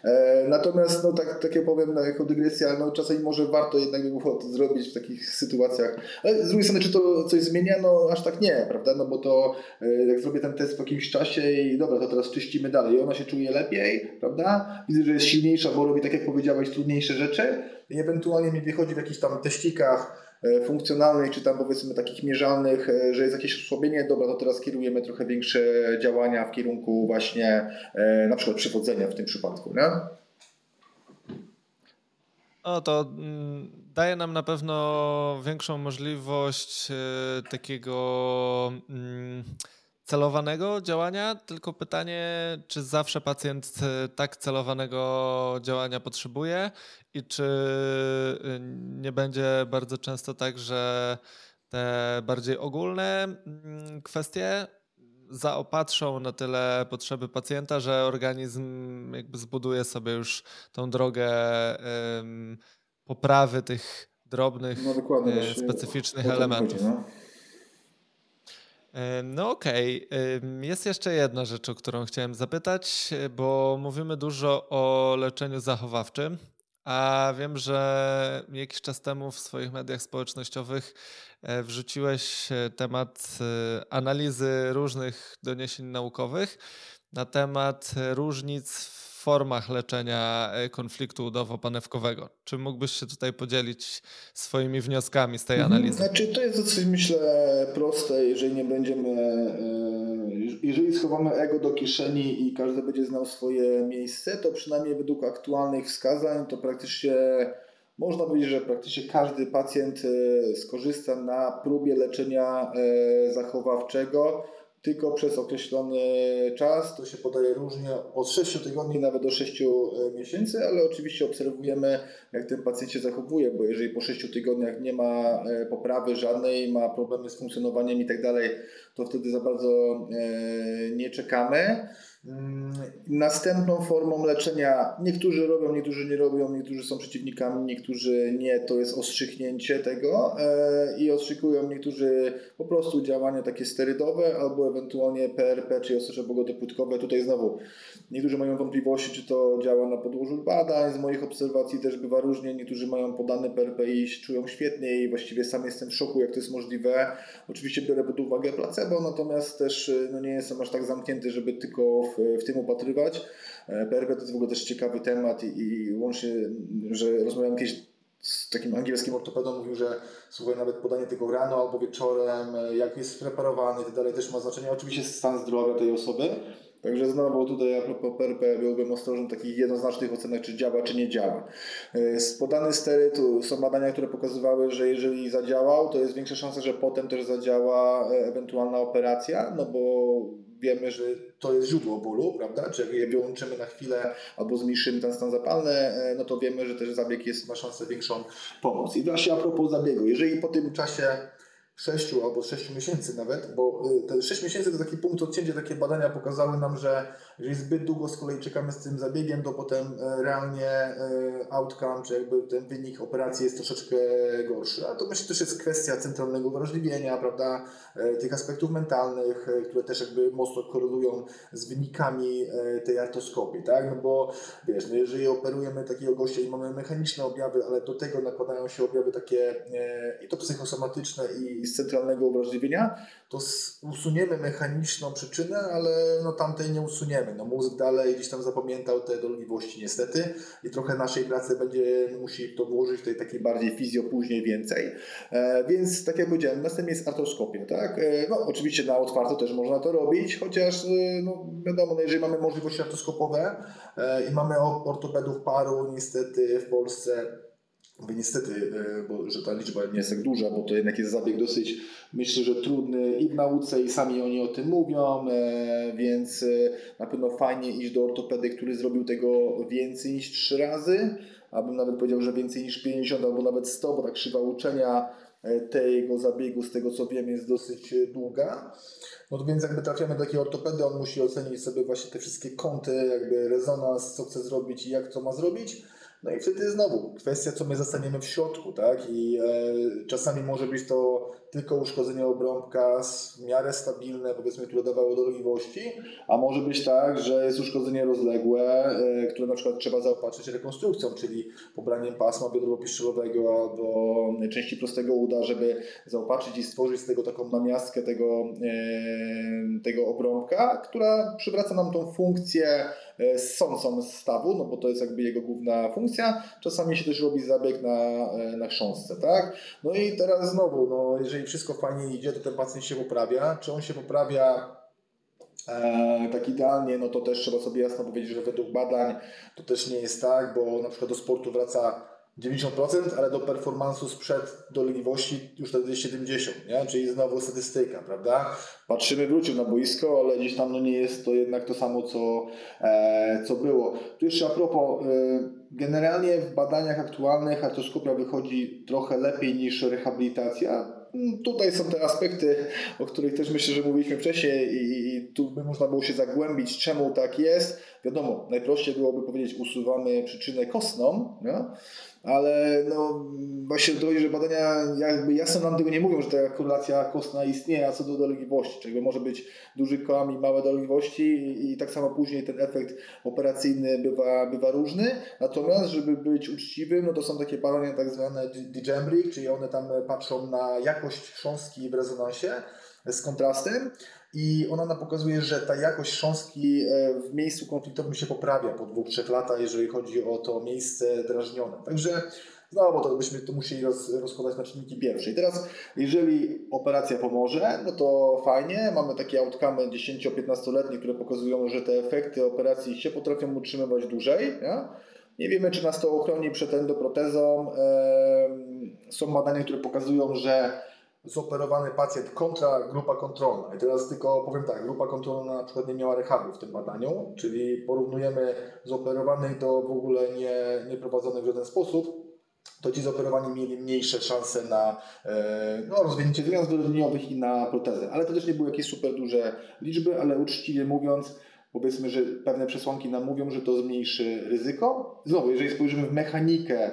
E, natomiast, no tak, tak jak powiem, jako dygresja, no czasami może warto jednak by było to zrobić w takich sytuacjach. Ale z drugiej strony, czy to coś zmienia? No aż tak nie, prawda? No bo to e, jak zrobię ten test po jakimś czasie i dobra, to teraz czyścimy dalej i ona się czuje lepiej, prawda? Widzę, że jest silniejsza, bo robi, tak jak powiedziałeś, trudniejsze rzeczy i ewentualnie mi wychodzi w jakichś tam teścikach funkcjonalnych, czy tam powiedzmy takich mierzalnych, że jest jakieś osłabienie, dobra, to teraz kierujemy trochę większe działania w kierunku właśnie na przykład przywodzenia w tym przypadku, nie? No to mm, daje nam na pewno większą możliwość takiego mm, celowanego działania, tylko pytanie, czy zawsze pacjent e, tak celowanego działania potrzebuje? I czy e, nie będzie bardzo często tak, że te bardziej ogólne mm, kwestie zaopatrzą na tyle potrzeby pacjenta, że organizm jakby zbuduje sobie już tą drogę poprawy tych drobnych, no specyficznych elementów. Chodzi, no? No okej. Okay. Jest jeszcze jedna rzecz, o którą chciałem zapytać, bo mówimy dużo o leczeniu zachowawczym, a wiem, że jakiś czas temu w swoich mediach społecznościowych e, wrzuciłeś e, temat e, analizy różnych doniesień naukowych na temat różnic w formach leczenia e, konfliktu udowo-panewkowego. Czy mógłbyś się tutaj podzielić swoimi wnioskami z tej mhm. analizy? Znaczy, to jest dosyć, myślę, proste, jeżeli nie będziemy, e, jeżeli schowamy ego do kieszeni i każdy będzie znał swoje miejsce, to przynajmniej według aktualnych wskazań to praktycznie można powiedzieć, że praktycznie każdy pacjent e, skorzysta na próbie leczenia zachowawczego tylko przez określony czas, to się podaje różnie, od 6 tygodni nawet do 6 e, miesięcy, ale oczywiście obserwujemy, jak ten pacjent się zachowuje, bo jeżeli po 6 tygodniach nie ma e, poprawy żadnej, ma problemy z funkcjonowaniem i tak dalej, to wtedy za bardzo e, nie czekamy. Mm, następną formą leczenia, niektórzy robią, niektórzy nie robią, niektórzy są przeciwnikami, niektórzy nie, to jest ostrzyknięcie tego e, i ostrzykują niektórzy po prostu działania takie sterydowe albo ewentualnie PRP, czyli ostrze bogodopłytkowe. Tutaj znowu niektórzy mają wątpliwości, czy to działa na podłożu badań, z moich obserwacji też bywa różnie, niektórzy mają podane PRP i czują świetnie i właściwie sam jestem w szoku, jak to jest możliwe. Oczywiście biorę pod uwagę placebo, natomiast też no, nie jestem aż tak zamknięty, żeby tylko w, tym upatrywać. PRP e, to jest w ogóle też ciekawy temat i, i łącznie, że rozmawiałem kiedyś z takim angielskim ortopedą mówił, że słuchaj, nawet podanie tego rano albo wieczorem, e, jak jest preparowany i tak dalej, też ma znaczenie. Oczywiście stan zdrowia tej osoby. Także znowu tutaj a propos PRP byłbym ostrożny w takich jednoznacznych ocenach, czy działa, czy nie działa. E, podany steryt są badania, które pokazywały, że jeżeli zadziałał, to jest większa szansa, że potem też zadziała ewentualna operacja, no bo wiemy, że to jest źródło bólu, prawda? Czy jak je wyłączymy na chwilę albo zmniejszymy ten stan zapalny, e, no to wiemy, że też zabieg jest, ma szansę większą pomoc. I właśnie a propos zabiegu, jeżeli po tym czasie 6 albo 6 miesięcy nawet, bo y, te 6 miesięcy to taki punkt odcięcia, takie badania pokazały nam, że jeżeli zbyt długo z kolei czekamy z tym zabiegiem, to potem e, realnie e, outcome, czy jakby ten wynik operacji jest troszeczkę gorszy. A to myślę, też jest kwestia centralnego wrażliwienia, prawda, tych aspektów mentalnych, które też jakby mocno korelują z wynikami tej artoskopii, tak, no bo wiesz, no jeżeli operujemy takiego gościa i mamy mechaniczne objawy, ale do tego nakładają się objawy takie i to psychosomatyczne i z centralnego uwrażliwienia, to usuniemy mechaniczną przyczynę, ale no tamtej nie usuniemy. No mózg dalej gdzieś tam zapamiętał te dolegliwości niestety i trochę naszej pracy będzie musi to włożyć tej takiej bardziej fizjo później więcej. E, więc tak jak powiedziałem, następnie jest artroskopia, tak? E, no oczywiście na otwarto też można to robić, chociaż e, no wiadomo, no, jeżeli mamy możliwości artroskopowe e, i mamy ortopedów paru niestety w Polsce Mówię niestety, e, bo, że ta liczba nie jest tak duża, bo to jednak jest zabieg dosyć, myślę, że trudny i w nauce, i sami oni o tym mówią, e, więc e, na pewno fajnie iść do ortopedy, który zrobił tego więcej niż 3 razy, abym nawet powiedział, że więcej niż 50 albo nawet 100, bo ta krzywa uczenia tego zabiegu, z tego co wiem, jest dosyć długa. No więc jakby trafiamy do takiego ortopedy, on musi ocenić sobie właśnie te wszystkie kąty, jakby rezonans, co chce zrobić i jak to ma zrobić no i wtedy znowu kwestia, co my zastaniemy w środku, tak? I e, czasami może być to tylko uszkodzenie obrąbka w miarę stabilne, powiedzmy, które dawało dolegliwości. A może być tak, że jest uszkodzenie rozległe, e, które na przykład trzeba zaopatrzyć rekonstrukcją, czyli pobraniem pasma biodrowo-piszczelowego albo części prostego uda, żeby zaopatrzyć i stworzyć z tego taką namiastkę tego, e, tego obrąbka, która przywraca nam tą funkcję E, sącą stawu, no bo to jest jakby jego główna funkcja. Czasami się też robi zabieg na, e, na chrząstce, tak? No i teraz znowu, no jeżeli wszystko fajnie idzie, to ten pacjent się poprawia. Czy on się poprawia E, tak idealnie, no to też trzeba sobie jasno powiedzieć, że według badań to też nie jest tak, bo na przykład do sportu wraca 90%, ale do performansu sprzed dolegliwości już wtedy jest 70%, nie? czyli znowu statystyka, prawda? Patrzymy, wrócił na boisko, ale gdzieś tam no nie jest to jednak to samo, co, e, co było. Tu jeszcze a propos, e, generalnie w badaniach aktualnych artroskopia wychodzi trochę lepiej niż rehabilitacja. Tutaj są te aspekty, o których też myślę, że mówiliśmy wcześniej i, i tu by można było się zagłębić, czemu tak jest. Wiadomo, najprościej byłoby powiedzieć, usuwamy przyczynę kostną, nie? Ale no, właśnie dojdzie, że badania jakby jasno nam tego nie mówią, że ta korelacja kostna istnieje, a co do dolegliwości, czego może być duży kołam i małe dolegliwości i, i tak samo później ten efekt operacyjny bywa, bywa różny, natomiast żeby być uczciwym, no to są takie badania tak zwane Digembrick, czyli one tam patrzą na jakość chrząstki w rezonansie z kontrastem i ona nam pokazuje, że ta jakość chrząstki e, w miejscu konfliktowym się poprawia po dwóch, trzech latach, jeżeli chodzi o to miejsce drażnione. Także znowu to byśmy to musieli roz, rozkładać na czynniki pierwsze. I teraz, jeżeli operacja pomoże, no to fajnie, mamy takie outcome 10-15-letnie, które pokazują, że te efekty operacji się potrafią utrzymywać dłużej. Nie? Nie wiemy, czy nas to ochroni przed endoprotezą. Są badania, które pokazują, że zoperowany pacjent kontra grupa kontrolna. I teraz tylko powiem tak, grupa kontrolna na przykład nie miała rehabu w tym badaniu, czyli porównujemy zoperowanych do w ogóle nie, nie prowadzonych w żaden sposób, to ci zoperowani mieli mniejsze szanse na e, no, rozwinięcie zmian zwyrodnieniowych i na protezę. Ale to też nie były jakieś super duże liczby, ale uczciwie mówiąc, powiedzmy, że pewne przesłanki nam mówią, że to zmniejszy ryzyko. Znowu, jeżeli spojrzymy w mechanikę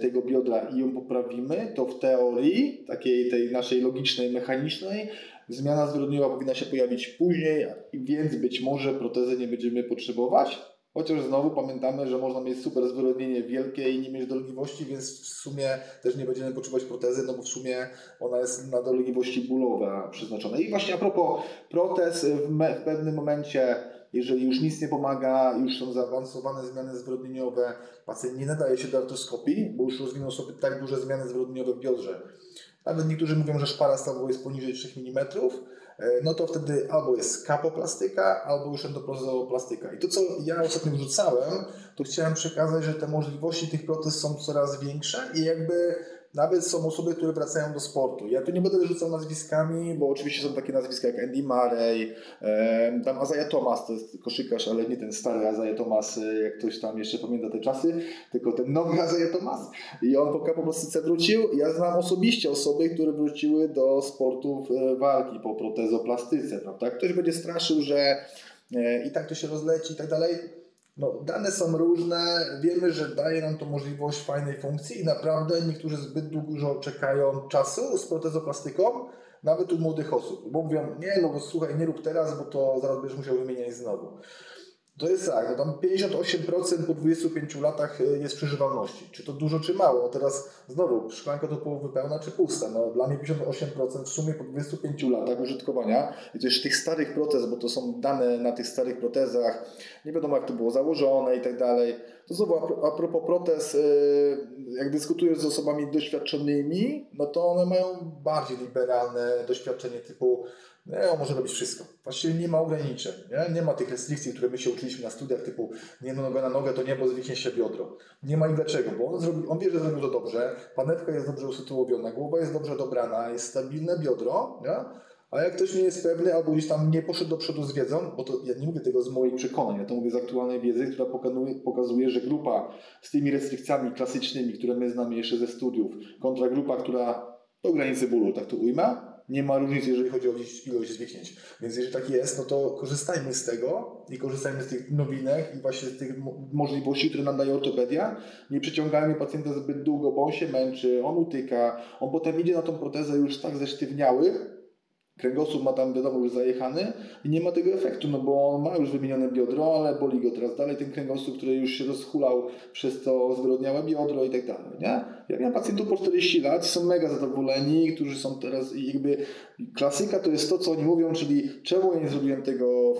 tego biodra i ją poprawimy, to w teorii, takiej tej naszej logicznej, mechanicznej, zmiana zwyrodnieniowa powinna się pojawić później, więc być może protezy nie będziemy potrzebować. Chociaż znowu pamiętamy, że można mieć super zwyrodnienie wielkie i nie mieć dolegliwości, więc w sumie też nie będziemy potrzebować protezy, no bo w sumie ona jest na dolegliwości bólowe przeznaczona. I właśnie a propos protez, w, w pewnym momencie jeżeli już nic nie pomaga, już są zaawansowane zmiany zwrodnieniowe, pacjent nie nadaje się do artroskopii, bo już rozwinął sobie tak duże zmiany zwrodnieniowe w biodrze. Nawet niektórzy mówią, że szpara stawowa jest poniżej 3 mm, e, no to wtedy albo jest kapoplastyka, albo już endoprozoplastyka. I to, co ja ostatnio wrzucałem, to chciałem przekazać, że te możliwości tych protez są coraz większe i jakby nawet są osoby, które wracają do sportu. Ja tu nie będę rzucał nazwiskami, bo oczywiście są takie nazwiska jak Andy Murray, tam Azaja Thomas, to jest koszykarz, ale nie ten stary Azaja Thomas, e, jak ktoś tam jeszcze pamięta te czasy, tylko ten nowy Azaja Thomas. I on po kapoplastyce wrócił. Ja znam osobiście osoby, które wróciły do sportów e, walki po protezoplastyce, prawda? Ktoś będzie straszył, że e, i tak to się rozleci i tak dalej no, dane są różne, wiemy, że daje nam to możliwość fajnej funkcji i naprawdę niektórzy zbyt dużo czekają czasu z protezoplastyką, nawet u młodych osób, bo mówią, nie, no słuchaj, nie rób teraz, bo to zaraz będziesz musiał wymieniać znowu. To jest tak, no tam 58% po 25 latach y, jest przeżywalności. Czy to dużo, czy mało? Teraz znowu, szklanka to połowy pełna, czy pusta? No dla mnie 58% w sumie po 25 latach użytkowania i to tych starych protez, bo to są dane na tych starych protezach, nie wiadomo jak to było założone i tak dalej. To znowu a propos protez, y, jak dyskutujesz z osobami doświadczonymi, no to one mają bardziej liberalne doświadczenie typu nie, on może robić wszystko. Właściwie nie ma ograniczeń. Nie? nie ma tych restrykcji, które my się uczyliśmy na studiach, typu nie no, noga na nogę, to niebo zwiknie się biodro. Nie ma i dlaczego, bo on, zrobi, on wie, że zrobił to dobrze, panewka jest dobrze usytuowiona, głowa jest dobrze dobrana, jest stabilne biodro, nie? a jak ktoś nie jest pewny albo gdzieś tam nie poszedł do przodu z wiedzą, bo to ja nie mówię tego z moich przekonań, ja to mówię z aktualnej wiedzy, która pokazuje, pokazuje że grupa z tymi restrykcjami klasycznymi, które my znamy jeszcze ze studiów, kontra grupa, która do granicy bólu, tak to ujmę, nie ma różnicy, jeżeli chodzi o ilość zwiknięć. Więc jeżeli tak jest, no to korzystajmy z tego i korzystajmy z tych nowinek i właśnie z tych możliwości, które nam daje ortopedia. Nie przyciągajmy pacjenta zbyt długo, bo on się męczy, on utyka, on potem idzie na tą protezę już tak zesztywniały, kręgosłup ma tam wiadomo już zajechany i nie ma tego efektu, no bo on ma już wymienione biodro, ale boli go teraz dalej ten kręgosłup, który już się rozhulał przez to zwyrodniałe biodro i tak dalej, nie? Ja miałem pacjentów po 40 lat, są mega zadowoleni, którzy są teraz jakby klasyka to jest to, co oni mówią, czyli czemu ja nie zrobiłem tego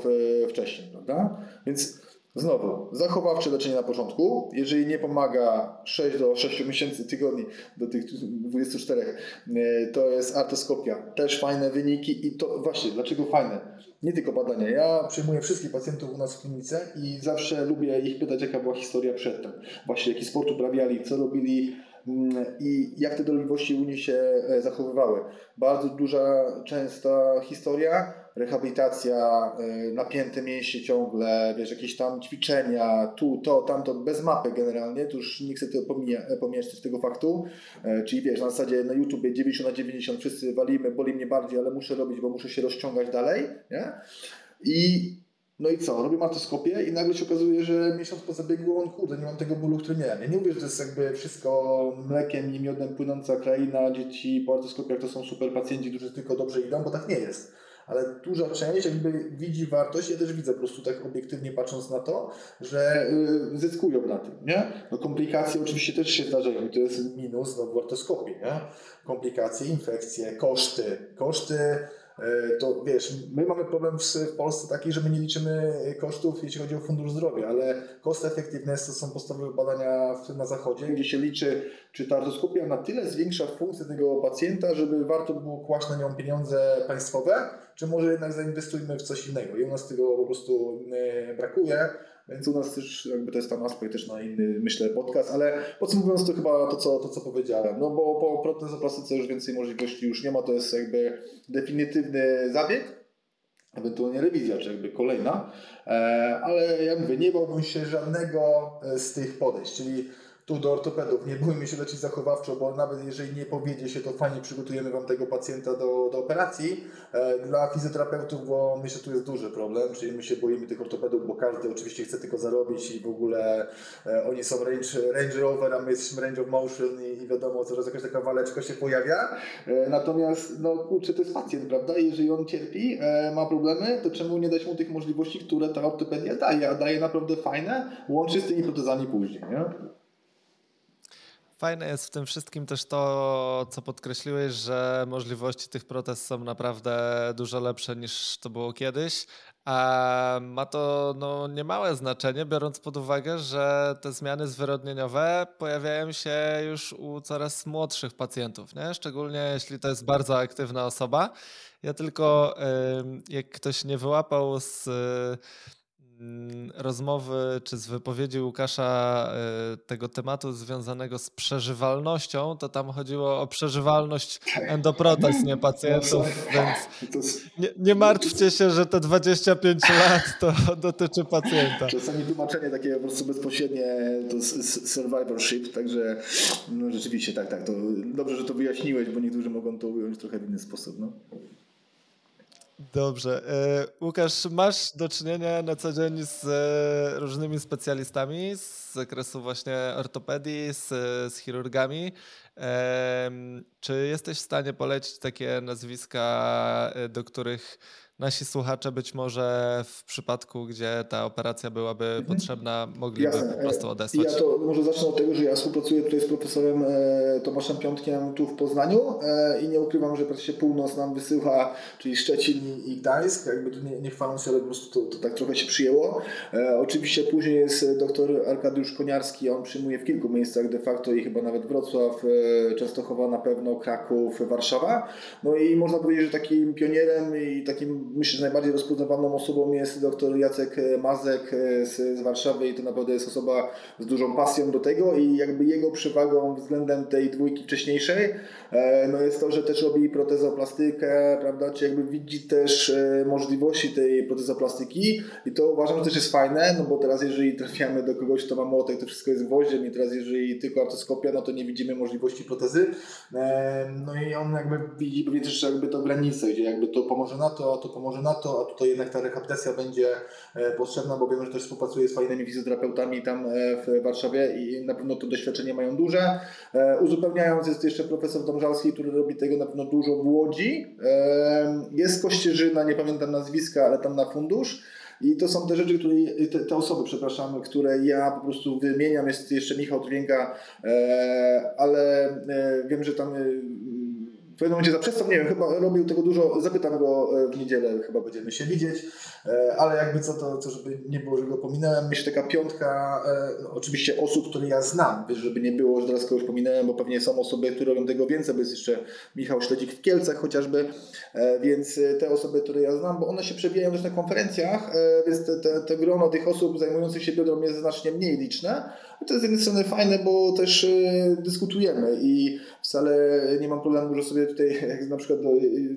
wcześniej, prawda? Więc Znowu, zachowawcze leczenie na początku. Jeżeli nie pomaga 6 do 6 miesięcy, tygodni, do tych 24, e, to jest artoskopia. Też fajne wyniki i to właśnie, dlaczego fajne? Nie tylko badania. Ja przyjmuję wszystkich pacjentów u nas w klinice i zawsze lubię ich pytać, jaka była historia przedtem. Właśnie, jaki sport uprawiali, co robili, mm, i jak te dolegliwości u nich się e, zachowywały. Bardzo duża, częsta historia, rehabilitacja, y, napięte mięśnie ciągle, wiesz, jakieś tam ćwiczenia, tu, to, tamto, bez mapy generalnie, to już nie chcę tego pomija, pomijać z tego faktu, e, czyli wiesz, na zasadzie na YouTube 90 na 90 wszyscy walimy, boli mnie bardziej, ale muszę robić, bo muszę się rozciągać dalej, nie? I no i co? Robię matoskopię i nagle się okazuje, że miesiąc po zabiegu on kurde, nie mam tego bólu, który miałem. Ja nie mówię, że to jest jakby wszystko mlekiem i miodem płynąca kraina, dzieci po artoskopiach to są super pacjenci, którzy tylko dobrze idą, bo tak nie jest ale duża część jakby widzi wartość, ja też widzę po prostu tak obiektywnie patrząc na to, że y, zyskują na tym, nie? No komplikacje oczywiście też się zdarzają i to jest minus no, w ortoskopii, nie? Komplikacje, infekcje, koszty, koszty to wiesz, my mamy problem w, Polsce taki, że my nie liczymy kosztów, jeśli chodzi o Fundusz Zdrowia, ale cost effectiveness to są podstawowe badania na zachodzie, gdzie się liczy, czy ta artroskopia na tyle zwiększa funkcję tego pacjenta, żeby warto było kłaść na nią pieniądze państwowe, czy może jednak zainwestujmy w coś innego. I u nas tego po prostu e, brakuje. Więc u nas też jakby to jest tam aspekt też na inny, myślę, podcast, ale podsumowując to chyba to, co, to, co powiedziałem. No bo po protezoplastyce już więcej możliwości już nie ma, to jest jakby definitywny zabieg, ewentualnie rewizja, czy jakby kolejna, e, ale ja mówię, nie bałbym się żadnego e, z tych podejść, czyli tu do ortopedów. Nie bójmy się leczyć zachowawczo, bo nawet jeżeli nie powiedzie się, to fajnie przygotujemy Wam tego pacjenta do, do operacji. E, dla fizjoterapeutów, bo myślę, że tu jest duży problem, czyli my się boimy tych ortopedów, bo każdy oczywiście chce tylko zarobić i w ogóle e, oni są range, range rover, a my jesteśmy range of motion i, i wiadomo, coraz jakaś taka waleczka się pojawia. E, natomiast, no kurczę, to jest pacjent, prawda? Jeżeli on cierpi, ma problemy, to czemu nie dać mu tych możliwości, które ta ortopedia daje, a daje naprawdę fajne, łącznie z tymi protezami później, nie? Fajne jest w tym wszystkim też to, co podkreśliłeś, że możliwości tych protez są naprawdę dużo lepsze niż to było kiedyś. A ma to no, niemałe znaczenie, biorąc pod uwagę, że te zmiany zwyrodnieniowe pojawiają się już u coraz młodszych pacjentów, nie? szczególnie jeśli to jest bardzo aktywna osoba. Ja tylko, jak ktoś nie wyłapał z rozmowy czy z wypowiedzi Łukasza e, tego tematu związanego z przeżywalnością, to tam chodziło o przeżywalność endoprotez, nie pacjentów, więc nie, nie martwcie się, że te 25 lat to dotyczy pacjenta. Czasami tłumaczenie takie po prostu bezpośrednie to survivorship, także no rzeczywiście tak, tak, to dobrze, że to wyjaśniłeś, bo niektórzy mogą to ująć trochę w inny sposób. No. Dobrze. E, Łukasz, masz do czynienia na co dzień z e, różnymi specjalistami z zakresu właśnie ortopedii, z, z chirurgami. Czy jesteś w stanie polecić takie nazwiska, e, do których nasi słuchacze być może w przypadku, gdzie ta operacja byłaby mhm. potrzebna, mogliby Jasne. po prostu odesłać. Ja to może zacznę od tego, że ja współpracuję tutaj z profesorem e, Tomaszem Piątkiem tu w Poznaniu e, i nie ukrywam, że praktycznie północ nam wysyła, czyli Szczecin i Gdańsk, jakby tu nie, nie chwaląc się, ale po prostu to, to tak trochę się przyjęło. E, oczywiście później jest doktor Arkadiusz Koniarski, on przyjmuje w kilku miejscach de facto i chyba nawet Wrocław, Częstochowa na pewno, Kraków, Warszawa. No i można powiedzieć, że takim pionierem i takim myślę, że najbardziej rozpoznawalną osobą jest dr Jacek Mazek z, z Warszawy i to naprawdę jest osoba z dużą pasją do tego i jakby jego przewagą względem tej dwójki wcześniejszej E, no jest to, że też robi protezoplastykę, prawda, czy jakby widzi też e, możliwości tej protezoplastyki i to uważam, że też jest fajne, no bo teraz jeżeli trafiamy do kogoś, kto ma młotek, to wszystko jest gwoździem i teraz jeżeli tylko artoskopia, no to nie widzimy możliwości protezy. E, no i on jakby widzi pewnie też jakby to granice, gdzie jakby to pomoże na to, a to pomoże na to, a tutaj jednak ta rehabilitacja będzie potrzebna, bo wiem, że też współpracuje z fajnymi fizjoterapeutami tam w Warszawie i na pewno to doświadczenie mają duże. Uzupełniając jest jeszcze profesor Dom Domżalskiej, który robi tego na pewno dużo w Łodzi. Jest Kościerzyna, nie pamiętam nazwiska, ale tam na fundusz. I to są te rzeczy, które, te, te, osoby, przepraszam, które ja po prostu wymieniam. Jest jeszcze Michał e, ale e, wiem, że tam e, w pewnym momencie zaprzestał, nie wiem, chyba robił tego dużo, zapytam go w niedzielę, chyba będziemy się widzieć. E, ale jakby co to, to żeby nie było, że go pominąłem, myślę taka piątka, e, no, oczywiście osób, które ja znam, żeby nie było, że teraz kogoś pominąłem, bo pewnie są osoby, które robią tego więcej, bo jest jeszcze Michał Śledzik w Kielcach chociażby, e, więc te osoby, które ja znam, bo one się przewijają też na konferencjach, więc te, te, te grono tych osób zajmujących się biodrem jest znacznie mniej liczne, to jest z jednej strony fajne, bo też dyskutujemy i wcale nie mam problemu, że sobie tutaj, jak na przykład do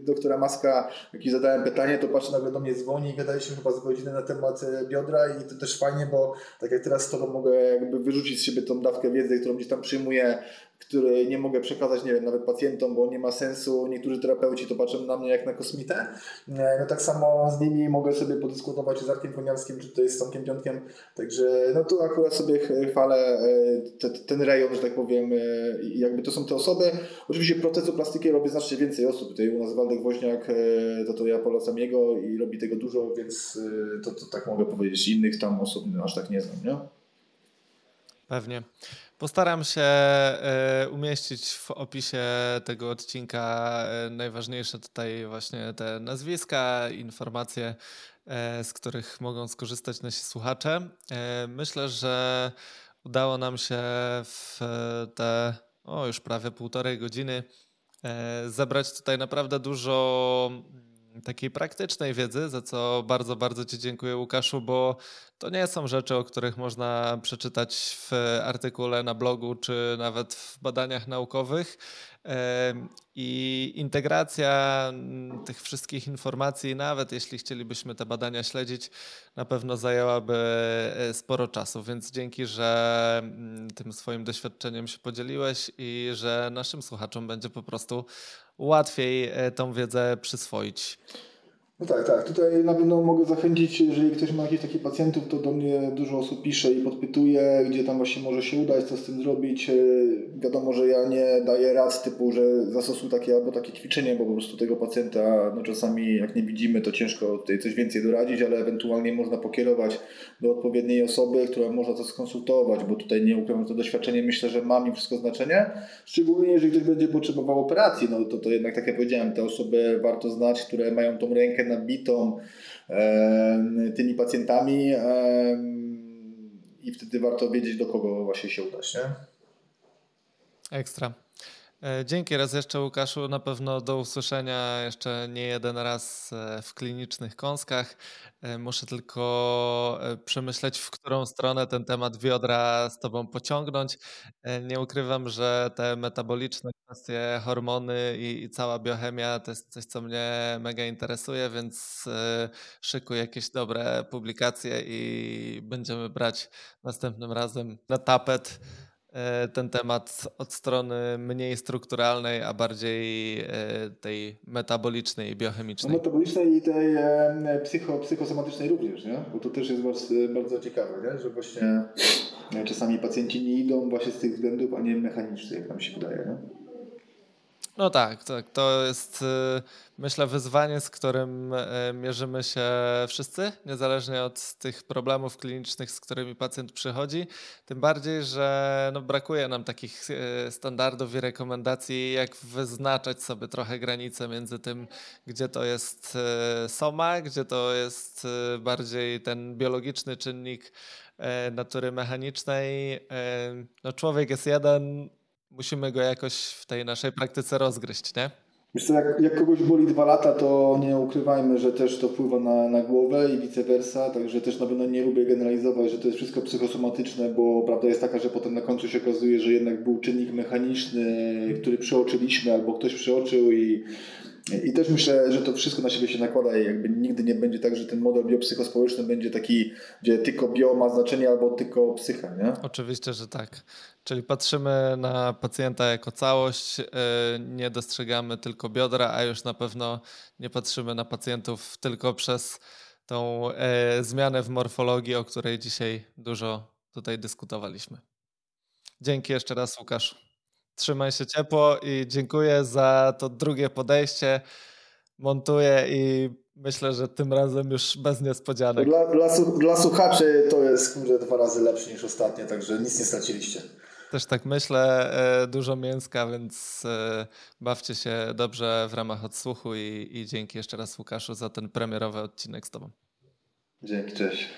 doktora Maska, jak zadałem pytanie, to patrzę nagle do mnie dzwoni i gada gadaliśmy chyba z godziny na temat e, biodra i to też fajnie, bo tak jak teraz to mogę jakby wyrzucić z siebie tą dawkę wiedzy, którą gdzieś tam przyjmuję który nie mogę przekazać, nie wiem, nawet pacjentom, bo nie ma sensu. Niektórzy terapeuci to patrzą na mnie jak na kosmitę. E, no tak samo z nimi mogę sobie podyskutować z Arkiem Koniarskim, czy tutaj z Tomkiem Piątkiem. Także no tu akurat sobie chwalę e, te, ten rejon, że tak powiem, e, jakby to są te osoby. Oczywiście protezoplastyki robi znacznie więcej osób. Tutaj u nas Waldek Woźniak, to to ja polecam jego i robi tego dużo, więc to, to tak mogę powiedzieć. Innych tam osób aż tak nie znam, nie? Pewnie. Postaram się e, umieścić w opisie tego odcinka e, najważniejsze tutaj właśnie te nazwiska, informacje, e, z których mogą skorzystać nasi słuchacze. Myślę, że udało nam się w te o, już prawie półtorej godziny zebrać tutaj naprawdę dużo takiej praktycznej wiedzy, za co bardzo, bardzo Ci dziękuję, Łukaszu, bo to nie są rzeczy, o których można przeczytać w artykule na blogu czy nawet w badaniach naukowych. I integracja tych wszystkich informacji, nawet jeśli chcielibyśmy te badania śledzić, na pewno zajęłaby e, sporo czasu. Więc dzięki, że tym swoim doświadczeniem się podzieliłeś i że naszym słuchaczom będzie po prostu łatwiej e, tą wiedzę przyswoić. No tak, tak. Tutaj na pewno mogę zachęcić, jeżeli ktoś ma jakichś takich pacjentów, to do mnie dużo osób pisze i podpytuje, gdzie tam właśnie może się udać, co z tym zrobić. E, wiadomo, że ja nie daję rad typu, że zastosuj takie albo takie ćwiczenie, bo po prostu tego pacjenta no czasami jak nie widzimy, to ciężko tutaj coś więcej doradzić, ale ewentualnie można pokierować do odpowiedniej osoby, która można to skonsultować, bo tutaj nie ukrywam, to doświadczenie myślę, że ma mi wszystko znaczenie. Szczególnie jeżeli ktoś będzie potrzebował operacji, no to, to jednak tak jak powiedziałem, te osoby warto znać, które mają tą rękę nabitą tymi pacjentami i wtedy warto wiedzieć, do kogo właśnie się udać. Nie? Ekstra. E, dzięki raz jeszcze Łukaszu, na pewno do usłyszenia jeszcze nie jeden raz e, w klinicznych kąskach. E, muszę tylko przemyśleć, w którą stronę ten temat wiodra z Tobą pociągnąć. Nie ukrywam, że te metaboliczne kwestie, hormony i, i cała biochemia to jest coś, co mnie mega interesuje, więc szykuję jakieś dobre publikacje i będziemy brać następnym razem na tapet ten temat od strony mniej strukturalnej, a bardziej e, tej metabolicznej biochemicznej. No, metabolicznej i tej e, psycho, psychosomatycznej również, nie? bo to też jest bardzo, bardzo ciekawe, nie? że właśnie czasami pacjenci nie idą właśnie z tych względów, a nie mechanicznych, jak nam się wydaje. Nie? No tak, tak. To jest y, myślę wyzwanie, z którym y, mierzymy się wszyscy, niezależnie od tych problemów klinicznych, z którymi pacjent przychodzi. Tym bardziej, że no, brakuje nam takich y, standardów i rekomendacji, jak wyznaczać sobie trochę granice między tym, gdzie to jest soma, gdzie to jest bardziej ten biologiczny czynnik natury mechanicznej. No, człowiek jest jeden, musimy go jakoś w tej naszej praktyce rozgryźć, nie? Wiesz co, jak, jak kogoś boli dwa lata, to nie ukrywajmy, że też to wpływa na, na głowę i vice versa, także też na pewno nie lubię generalizować, że to jest wszystko psychosomatyczne, bo prawda jest taka, że potem na końcu się okazuje, że jednak był czynnik mechaniczny, który przeoczyliśmy albo ktoś przeoczył i i też myślę, że to wszystko na siebie się nakłada i jakby nigdy nie będzie tak, że ten model biopsychospołeczny będzie taki, gdzie tylko bio ma znaczenie albo tylko psycha, nie? Oczywiście, że tak. Czyli patrzymy na pacjenta jako całość, e, nie dostrzegamy tylko biodra, a już na pewno nie patrzymy na pacjentów tylko przez tą e, zmianę w morfologii, o której dzisiaj dużo tutaj dyskutowaliśmy. Dzięki jeszcze raz, Łukasz. Trzymaj się ciepło i dziękuję za to drugie podejście. Montuję i myślę, że tym razem już bez niespodzianek. Dla, dla, dla słuchaczy to jest kurde, dwa razy lepszy niż ostatnie, także nic nie straciliście. Też tak myślę, e, dużo mięska, więc e, bawcie się dobrze w ramach odsłuchu i, i dzięki jeszcze raz Łukaszu za ten premierowy odcinek z Tobą. Dzięki, cześć.